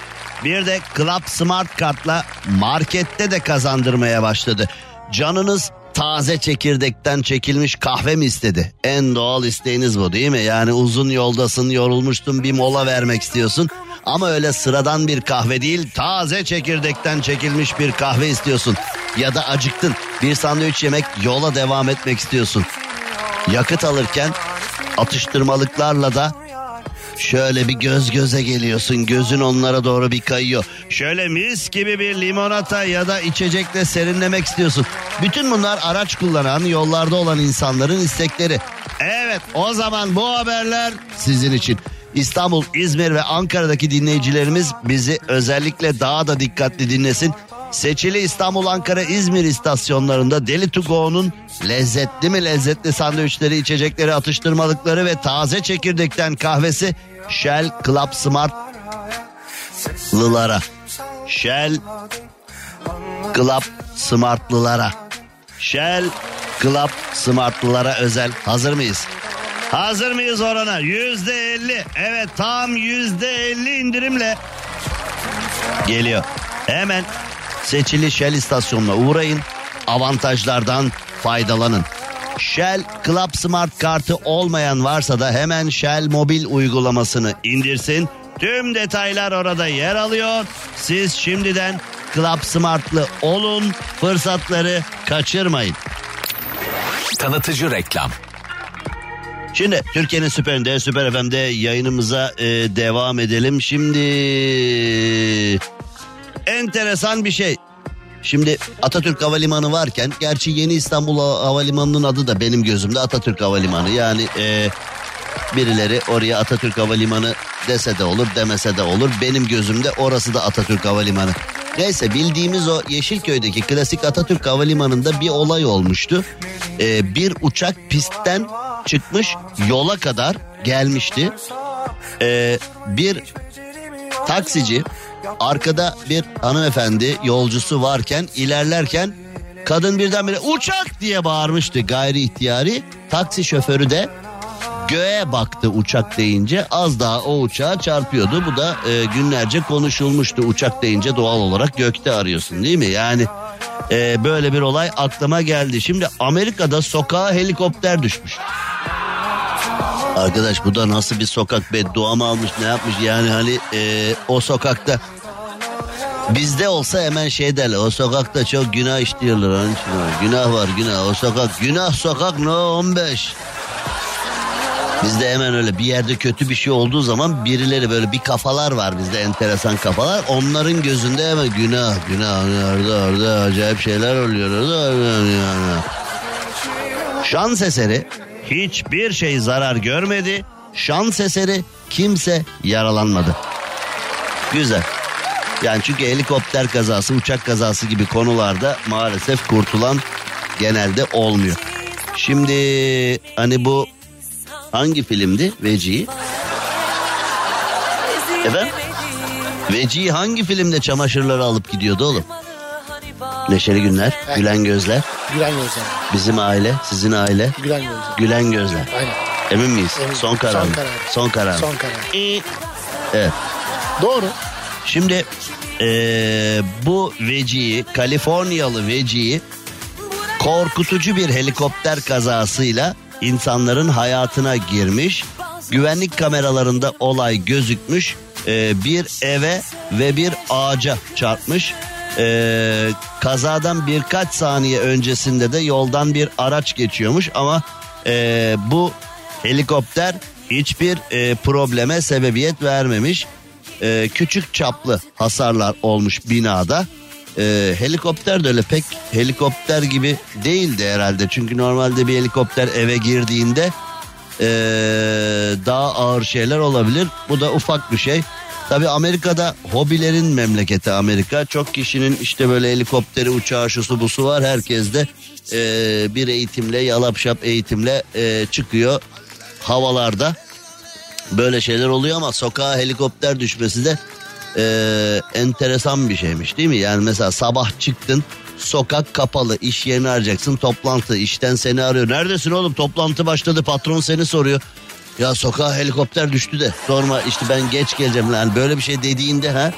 bir de Club Smart Kart'la markette de kazandırmaya başladı. Canınız taze çekirdekten çekilmiş kahve mi istedi? En doğal isteğiniz bu değil mi? Yani uzun yoldasın, yorulmuştun, bir mola vermek istiyorsun. Ama öyle sıradan bir kahve değil, taze çekirdekten çekilmiş bir kahve istiyorsun. Ya da acıktın, bir sandviç yemek, yola devam etmek istiyorsun. Yakıt alırken atıştırmalıklarla da Şöyle bir göz göze geliyorsun gözün onlara doğru bir kayıyor. Şöyle mis gibi bir limonata ya da içecekle serinlemek istiyorsun. Bütün bunlar araç kullanan yollarda olan insanların istekleri. Evet o zaman bu haberler sizin için. İstanbul, İzmir ve Ankara'daki dinleyicilerimiz bizi özellikle daha da dikkatli dinlesin. Seçili İstanbul, Ankara, İzmir istasyonlarında Deli to lezzetli mi lezzetli sandviçleri, içecekleri, atıştırmalıkları ve taze çekirdekten kahvesi Shell Club Smart Lılara. Shell Club Smartlılara. Shell Club Smartlılara özel. Hazır mıyız? Hazır mıyız orana? Yüzde elli. Evet tam yüzde elli indirimle geliyor. Hemen seçili Shell istasyonuna uğrayın. Avantajlardan faydalanın. Shell Club Smart kartı olmayan varsa da hemen Shell mobil uygulamasını indirsin. Tüm detaylar orada yer alıyor. Siz şimdiden Club Smart'lı olun. Fırsatları kaçırmayın. Tanıtıcı reklam. Şimdi Türkiye'nin süperinde Süper FM'de yayınımıza e, devam edelim. Şimdi enteresan bir şey. Şimdi Atatürk Havalimanı varken gerçi Yeni İstanbul Havalimanı'nın adı da benim gözümde Atatürk Havalimanı. Yani e, birileri oraya Atatürk Havalimanı dese de olur demese de olur. Benim gözümde orası da Atatürk Havalimanı. Neyse bildiğimiz o Yeşilköy'deki klasik Atatürk Havalimanı'nda bir olay olmuştu. Ee, bir uçak pistten çıkmış yola kadar gelmişti. Ee, bir taksici arkada bir hanımefendi yolcusu varken ilerlerken kadın birdenbire uçak diye bağırmıştı gayri ihtiyari. Taksi şoförü de göğe baktı uçak deyince az daha o uçağa çarpıyordu. Bu da e, günlerce konuşulmuştu uçak deyince doğal olarak gökte arıyorsun değil mi? Yani e, böyle bir olay aklıma geldi. Şimdi Amerika'da sokağa helikopter düşmüş. Arkadaş bu da nasıl bir sokak beddua mı almış ne yapmış yani hani e, o sokakta Bizde olsa hemen şey derler o sokakta çok günah işliyorlar onun için. Günah var günah o sokak günah sokak no 15. Bizde hemen öyle bir yerde kötü bir şey olduğu zaman birileri böyle bir kafalar var bizde enteresan kafalar. Onların gözünde hemen günah günah orada orada acayip şeyler oluyor orada. Şans eseri hiçbir şey zarar görmedi. Şans eseri kimse yaralanmadı. Güzel. Yani çünkü helikopter kazası, uçak kazası gibi konularda maalesef kurtulan genelde olmuyor. Şimdi hani bu hangi filmdi Veci? Efendim? Veci hangi filmde çamaşırları alıp gidiyordu oğlum? Neşeli günler, gülen gözler. Gülen gözler. Bizim aile, sizin aile. Gülen gözler. Gülen gözler. Aynen. Emin miyiz? Emin. Son karar. Son karar. Son karar. Son karar. İyi. Evet. Doğru. Şimdi eee, bu veciyi, Kaliforniyalı veciyi korkutucu bir helikopter kazasıyla insanların hayatına girmiş. Güvenlik kameralarında olay gözükmüş. Eee, bir eve ve bir ağaca çarpmış. Eee, kazadan birkaç saniye öncesinde de yoldan bir araç geçiyormuş ama eee, bu helikopter hiçbir eee, probleme sebebiyet vermemiş e, küçük çaplı hasarlar olmuş binada. E, helikopter de öyle pek helikopter gibi değildi herhalde. Çünkü normalde bir helikopter eve girdiğinde e, daha ağır şeyler olabilir. Bu da ufak bir şey. Tabi Amerika'da hobilerin memleketi Amerika. Çok kişinin işte böyle helikopteri, uçağı, şusu busu var. Herkes de e, bir eğitimle, yalapşap eğitimle e, çıkıyor havalarda böyle şeyler oluyor ama sokağa helikopter düşmesi de e, enteresan bir şeymiş değil mi? Yani mesela sabah çıktın sokak kapalı iş yerini arayacaksın toplantı işten seni arıyor. Neredesin oğlum toplantı başladı patron seni soruyor. Ya sokağa helikopter düştü de sorma işte ben geç geleceğim. Yani böyle bir şey dediğinde ha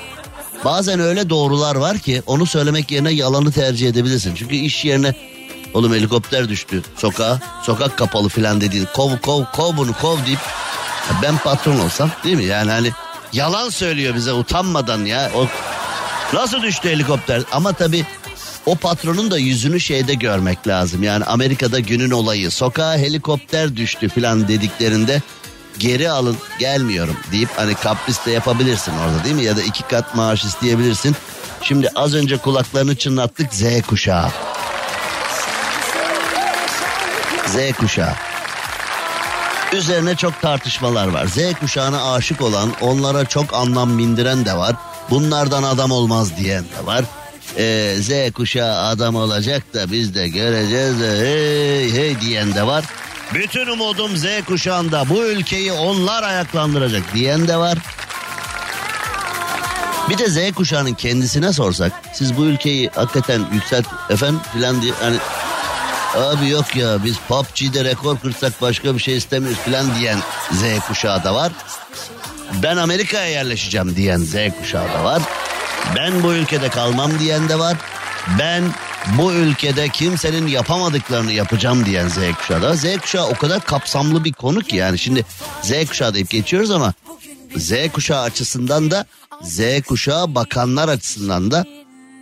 bazen öyle doğrular var ki onu söylemek yerine yalanı tercih edebilirsin. Çünkü iş yerine oğlum helikopter düştü sokağa sokak kapalı filan dediğin kov kov kov bunu kov deyip ben patron olsam değil mi? Yani hani yalan söylüyor bize utanmadan ya. O nasıl düştü helikopter? Ama tabii o patronun da yüzünü şeyde görmek lazım. Yani Amerika'da günün olayı sokağa helikopter düştü falan dediklerinde geri alın gelmiyorum deyip hani kapris de yapabilirsin orada değil mi? Ya da iki kat maaş isteyebilirsin. Şimdi az önce kulaklarını çınlattık Z kuşağı. Z kuşağı. Üzerine çok tartışmalar var. Z kuşağına aşık olan, onlara çok anlam bindiren de var. Bunlardan adam olmaz diyen de var. Ee, Z kuşağı adam olacak da biz de göreceğiz de hey hey diyen de var. Bütün umudum Z kuşağında bu ülkeyi onlar ayaklandıracak diyen de var. Bir de Z kuşağının kendisine sorsak siz bu ülkeyi hakikaten yükselt efendim filan diye hani Abi yok ya biz PUBG'de rekor kırsak başka bir şey istemiyoruz falan diyen Z kuşağı da var. Ben Amerika'ya yerleşeceğim diyen Z kuşağı da var. Ben bu ülkede kalmam diyen de var. Ben bu ülkede kimsenin yapamadıklarını yapacağım diyen Z kuşağı da. Z kuşağı o kadar kapsamlı bir konu ki yani şimdi Z kuşağı deyip geçiyoruz ama Z kuşağı açısından da Z kuşağı bakanlar açısından da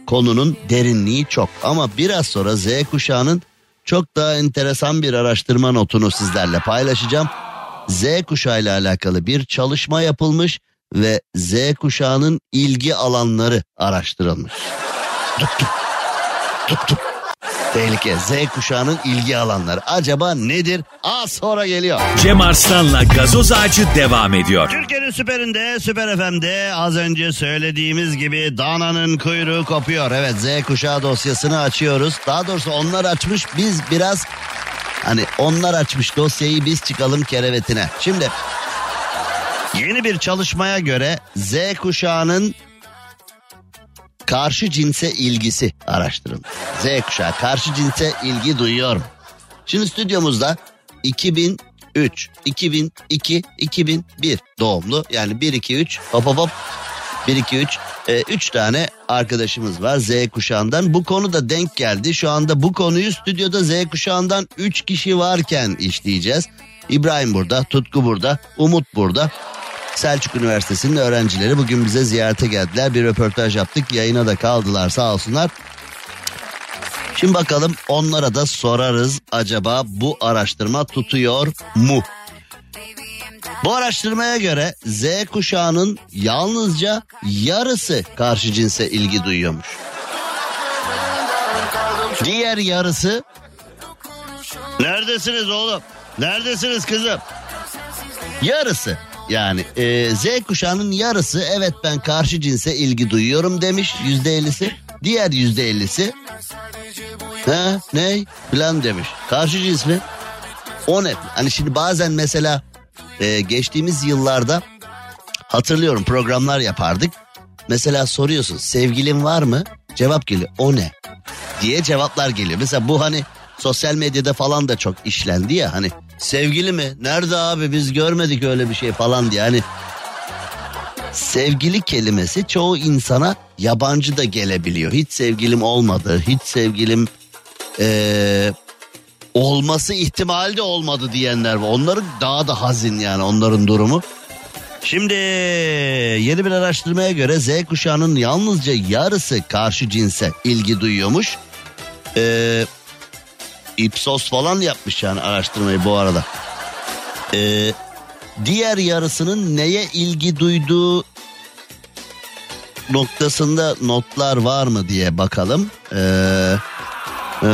konunun derinliği çok. Ama biraz sonra Z kuşağının çok daha enteresan bir araştırma notunu sizlerle paylaşacağım. Z kuşağı ile alakalı bir çalışma yapılmış ve Z kuşağının ilgi alanları araştırılmış. Tehlike Z kuşağının ilgi alanları. Acaba nedir? Az sonra geliyor. Cem Arslan'la gazoz ağacı devam ediyor. Türkiye'nin süperinde, süper FM'de az önce söylediğimiz gibi dananın kuyruğu kopuyor. Evet Z kuşağı dosyasını açıyoruz. Daha doğrusu onlar açmış biz biraz hani onlar açmış dosyayı biz çıkalım kerevetine. Şimdi yeni bir çalışmaya göre Z kuşağının karşı cinse ilgisi araştırıldı. Z kuşağı karşı cinse ilgi duyuyor? Şimdi stüdyomuzda 2003, 2002, 2001 doğumlu yani 1 2 3 hop hop hop 1 2 3 3 tane arkadaşımız var Z kuşağından. Bu konu da denk geldi. Şu anda bu konuyu stüdyoda Z kuşağından 3 kişi varken işleyeceğiz. İbrahim burada, Tutku burada, Umut burada. Selçuk Üniversitesi'nin öğrencileri bugün bize ziyarete geldiler. Bir röportaj yaptık. Yayına da kaldılar sağ olsunlar. Şimdi bakalım onlara da sorarız acaba bu araştırma tutuyor mu? Bu araştırmaya göre Z kuşağının yalnızca yarısı karşı cinse ilgi duyuyormuş. Diğer yarısı Neredesiniz oğlum? Neredesiniz kızım? Yarısı yani e, Z kuşağının yarısı evet ben karşı cinse ilgi duyuyorum demiş yüzde ellisi. Diğer yüzde ellisi ha ne plan demiş. Karşı cins mi? O ne? Hani şimdi bazen mesela e, geçtiğimiz yıllarda hatırlıyorum programlar yapardık. Mesela soruyorsun sevgilin var mı? Cevap geliyor o ne? Diye cevaplar geliyor. Mesela bu hani sosyal medyada falan da çok işlendi ya hani sevgili mi? Nerede abi biz görmedik öyle bir şey falan diye hani sevgili kelimesi çoğu insana yabancı da gelebiliyor. Hiç sevgilim olmadı, hiç sevgilim ee, olması ihtimali de olmadı diyenler var. Onların daha da hazin yani onların durumu. Şimdi yeni bir araştırmaya göre Z kuşağının yalnızca yarısı karşı cinse ilgi duyuyormuş. Ee, Ipsos falan yapmış yani araştırmayı bu arada. Ee, diğer yarısının neye ilgi duyduğu noktasında notlar var mı diye bakalım. Ee, e,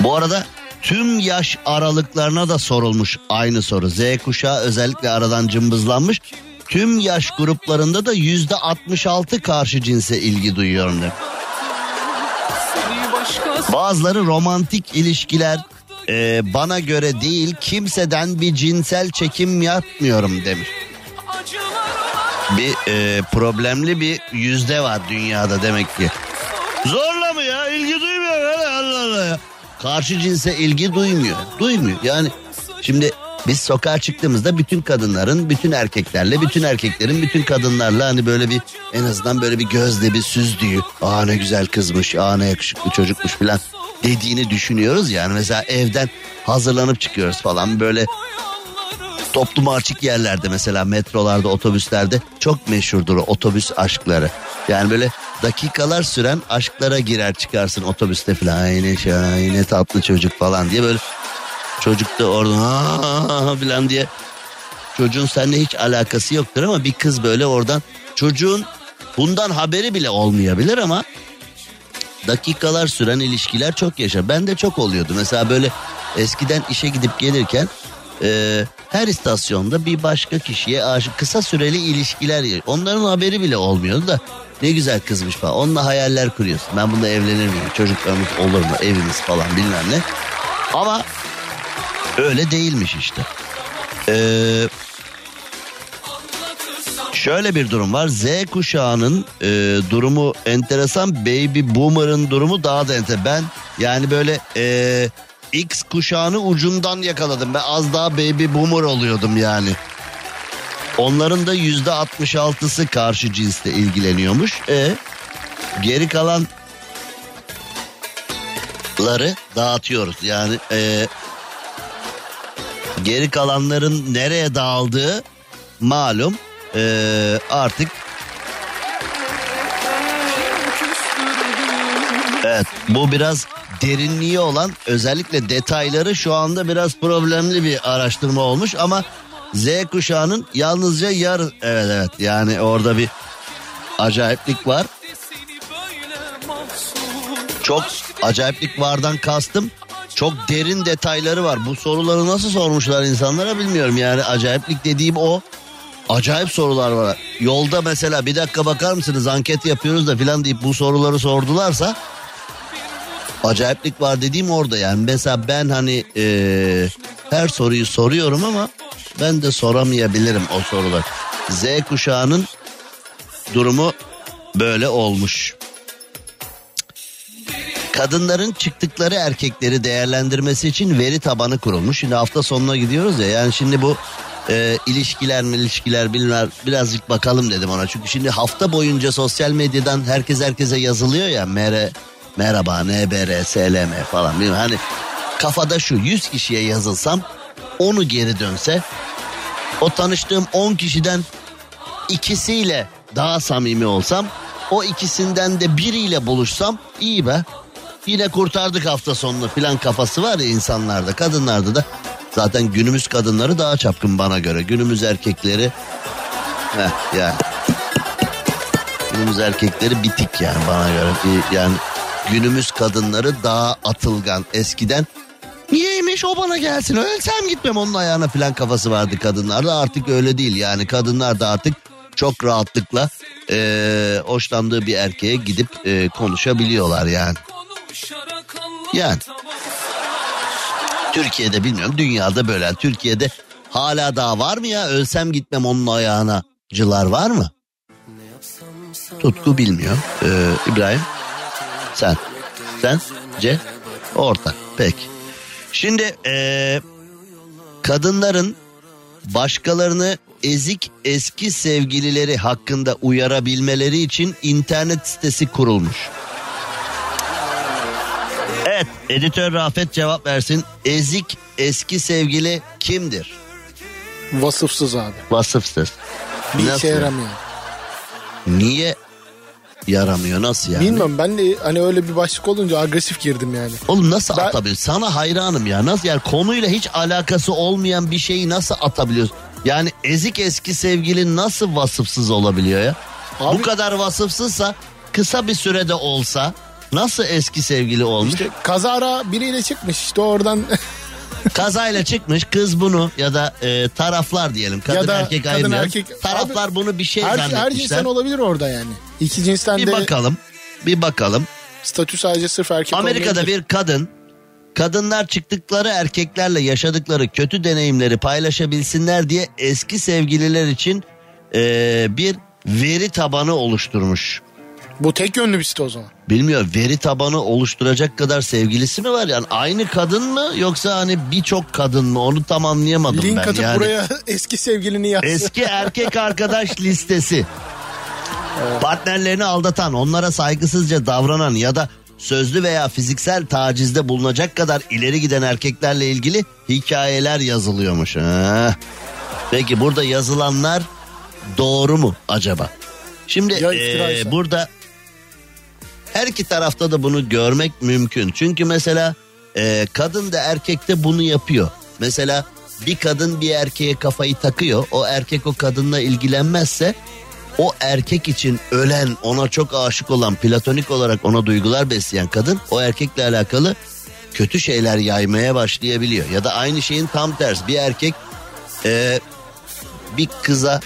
bu arada tüm yaş aralıklarına da sorulmuş aynı soru. Z kuşağı özellikle aradan cımbızlanmış. Tüm yaş gruplarında da yüzde 66 karşı cinse ilgi duyuyorum demiş. Bazıları romantik ilişkiler e, bana göre değil kimseden bir cinsel çekim yapmıyorum demiş. Bir e, problemli bir yüzde var dünyada demek ki. Zorla mı ya ilgi duymuyor Allah Allah ya. Karşı cinse ilgi duymuyor. Duymuyor yani şimdi biz sokağa çıktığımızda bütün kadınların bütün erkeklerle bütün erkeklerin bütün kadınlarla hani böyle bir en azından böyle bir gözle bir süzdüğü aa ne güzel kızmış aa ne yakışıklı çocukmuş falan dediğini düşünüyoruz yani mesela evden hazırlanıp çıkıyoruz falan. Böyle topluma açık yerlerde mesela metrolarda otobüslerde çok meşhurdur o otobüs aşkları. Yani böyle dakikalar süren aşklara girer çıkarsın otobüste falan ay ne şahane ne tatlı çocuk falan diye böyle Çocuk da oradan falan diye. Çocuğun seninle hiç alakası yoktur ama bir kız böyle oradan çocuğun bundan haberi bile olmayabilir ama dakikalar süren ilişkiler çok yaşar. Ben de çok oluyordu. Mesela böyle eskiden işe gidip gelirken e, her istasyonda bir başka kişiye aşık kısa süreli ilişkiler onların haberi bile olmuyordu da ne güzel kızmış falan. Onunla hayaller kuruyorsun. Ben bununla evlenir miyim? Çocuklarımız olur mu? Evimiz falan bilmem ne. Ama Öyle değilmiş işte. Ee, şöyle bir durum var. Z kuşağının e, durumu enteresan. Baby boomer'ın durumu daha da enteresan. Ben yani böyle e, X kuşağını ucundan yakaladım. Ben az daha baby boomer oluyordum yani. Onların da yüzde 66'sı karşı cinsle ilgileniyormuş. E, geri kalanları dağıtıyoruz. Yani e, Geri kalanların nereye dağıldığı malum. Ee, artık Evet bu biraz derinliği olan özellikle detayları şu anda biraz problemli bir araştırma olmuş ama Z kuşağının yalnızca yarı evet evet yani orada bir acayiplik var. Çok acayiplik vardan kastım çok derin detayları var. Bu soruları nasıl sormuşlar insanlara bilmiyorum yani acayiplik dediğim o. Acayip sorular var. Yolda mesela bir dakika bakar mısınız anket yapıyoruz da filan deyip bu soruları sordularsa acayiplik var dediğim orada yani. Mesela ben hani e, her soruyu soruyorum ama ben de soramayabilirim o sorular. Z kuşağının durumu böyle olmuş. Kadınların çıktıkları erkekleri değerlendirmesi için veri tabanı kurulmuş. Şimdi hafta sonuna gidiyoruz ya yani şimdi bu e, ilişkiler mi ilişkiler bilmem birazcık bakalım dedim ona. Çünkü şimdi hafta boyunca sosyal medyadan herkes herkese yazılıyor ya mere merhaba NBR SLM falan bilmiyorum. Hani kafada şu 100 kişiye yazılsam onu geri dönse o tanıştığım 10 kişiden ikisiyle daha samimi olsam o ikisinden de biriyle buluşsam iyi be. Yine kurtardık hafta sonunu filan kafası var ya insanlarda kadınlarda da. Zaten günümüz kadınları daha çapkın bana göre. Günümüz erkekleri heh, yani günümüz erkekleri bitik yani bana göre. Yani günümüz kadınları daha atılgan. Eskiden Niyeymiş o bana gelsin ölsem gitmem onun ayağına falan kafası vardı kadınlarda artık öyle değil yani kadınlar da artık çok rahatlıkla e, hoşlandığı bir erkeğe gidip e, konuşabiliyorlar yani. Yani. Türkiye'de bilmiyorum dünyada böyle. Türkiye'de hala daha var mı ya? Ölsem gitmem onun ayağına. Cılar var mı? Tutku bilmiyor. Ee, İbrahim sen. Sen C orta peki. Şimdi ee, kadınların başkalarını ezik eski sevgilileri hakkında uyarabilmeleri için internet sitesi kurulmuş. Evet editör Rafet cevap versin. Ezik eski sevgili kimdir? Vasıfsız abi. Vasıfsız. Bir Nasıl işe yaramıyor. Niye yaramıyor nasıl yani? Bilmiyorum ben de hani öyle bir başlık olunca agresif girdim yani. Oğlum nasıl Ben- atabilir? Sana hayranım ya. Nasıl yani konuyla hiç alakası olmayan bir şeyi nasıl atabiliyorsun? Yani ezik eski sevgilin nasıl vasıfsız olabiliyor ya? Abi- Bu kadar vasıfsızsa kısa bir sürede olsa nasıl eski sevgili olmuş? İşte kazara biriyle çıkmış işte oradan Kazayla çıkmış kız bunu ya da e, taraflar diyelim kadın Ya da erkek kadın ayırmayalım. erkek- Taraflar Abi, bunu bir şey her, her zannetmişler. cinsten olabilir orada yani. İki cinsten bir de bakalım bir bakalım. statü sadece sırf erkek Amerika'da olmayabilir. bir kadın kadınlar çıktıkları erkeklerle yaşadıkları kötü deneyimleri paylaşabilsinler diye eski sevgililer için e, bir veri tabanı oluşturmuş. Bu tek yönlü bir site o zaman. Bilmiyorum veri tabanı oluşturacak kadar sevgilisi mi var yani aynı kadın mı yoksa hani birçok kadın mı onu tam anlayamadım Link ben atıp yani. buraya eski sevgilini yaz. Eski erkek arkadaş listesi. Partnerlerini aldatan, onlara saygısızca davranan ya da sözlü veya fiziksel tacizde bulunacak kadar ileri giden erkeklerle ilgili hikayeler yazılıyormuş. Ha. Peki burada yazılanlar doğru mu acaba? Şimdi eee, burada her iki tarafta da bunu görmek mümkün. Çünkü mesela e, kadın da erkek de bunu yapıyor. Mesela bir kadın bir erkeğe kafayı takıyor. O erkek o kadınla ilgilenmezse o erkek için ölen ona çok aşık olan platonik olarak ona duygular besleyen kadın o erkekle alakalı kötü şeyler yaymaya başlayabiliyor. Ya da aynı şeyin tam tersi bir erkek e, bir kıza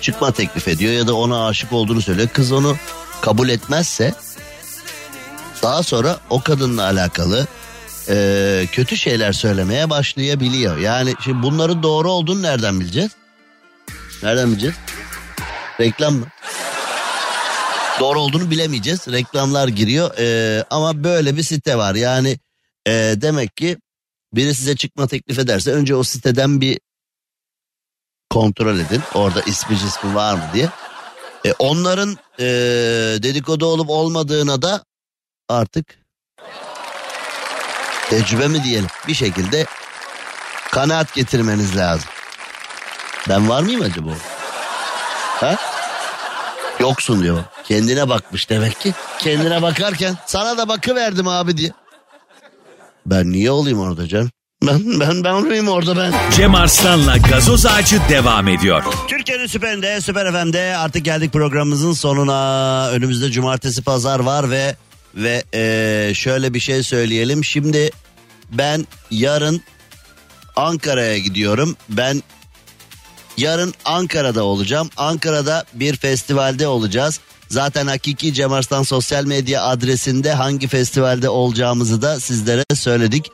çıkma teklif ediyor ya da ona aşık olduğunu söylüyor. Kız onu kabul etmezse daha sonra o kadınla alakalı e, kötü şeyler söylemeye başlayabiliyor. Yani şimdi bunların doğru olduğunu nereden bileceğiz? Nereden bileceğiz? Reklam mı? Doğru olduğunu bilemeyeceğiz. Reklamlar giriyor E, ama böyle bir site var. Yani e, demek ki biri size çıkma teklif ederse önce o siteden bir kontrol edin. Orada ismi cismi var mı diye. E, onların e, dedikodu olup olmadığına da artık tecrübe mi diyelim bir şekilde kanaat getirmeniz lazım. Ben var mıyım acaba? Ha? Yoksun diyor. Kendine bakmış demek ki. Kendine bakarken sana da bakıverdim abi diye. Ben niye olayım orada canım? Ben ben ben olayım orada ben. Cem Arslan'la gazoz ağacı devam ediyor. Türkiye'nin süperinde, süper FM'de artık geldik programımızın sonuna. Önümüzde cumartesi pazar var ve ve eee, şöyle bir şey söyleyelim. Şimdi ben yarın Ankara'ya gidiyorum. Ben yarın Ankara'da olacağım. Ankara'da bir festivalde olacağız. Zaten hakiki Cem Arslan sosyal medya adresinde hangi festivalde olacağımızı da sizlere söyledik.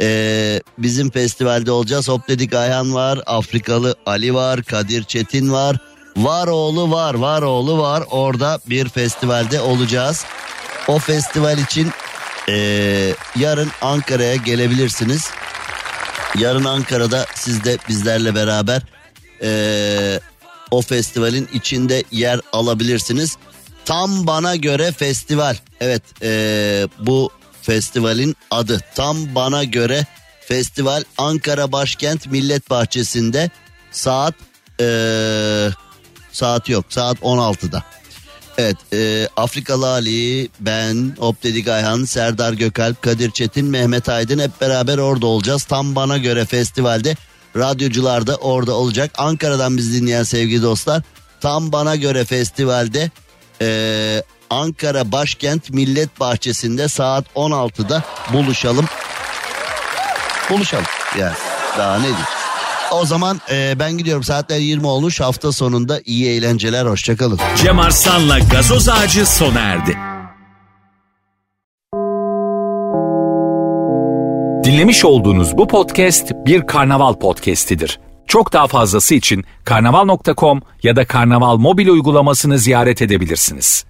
Ee, bizim festivalde olacağız. Hop dedik Ayhan var, Afrikalı Ali var, Kadir Çetin var. Var oğlu var, var oğlu var. Orada bir festivalde olacağız. O festival için ee, yarın Ankara'ya gelebilirsiniz. Yarın Ankara'da siz de bizlerle beraber ee, o festivalin içinde yer alabilirsiniz. Tam bana göre festival. Evet ee, bu festivalin adı. Tam bana göre festival Ankara Başkent Millet Bahçesi'nde saat ee, saat yok saat 16'da. Evet e, Afrikalı Ali, ben, Optedik Ayhan, Serdar Gökalp, Kadir Çetin, Mehmet Aydın hep beraber orada olacağız. Tam bana göre festivalde radyocular da orada olacak. Ankara'dan bizi dinleyen sevgili dostlar tam bana göre festivalde e, Ankara Başkent Millet Bahçesi'nde saat 16'da buluşalım. Buluşalım yani daha ne diyeyim. O zaman e, ben gidiyorum saatler 20 olmuş hafta sonunda iyi eğlenceler hoşçakalın. Cem Arslan'la gazoz ağacı sona erdi. Dinlemiş olduğunuz bu podcast bir karnaval podcastidir. Çok daha fazlası için karnaval.com ya da karnaval mobil uygulamasını ziyaret edebilirsiniz.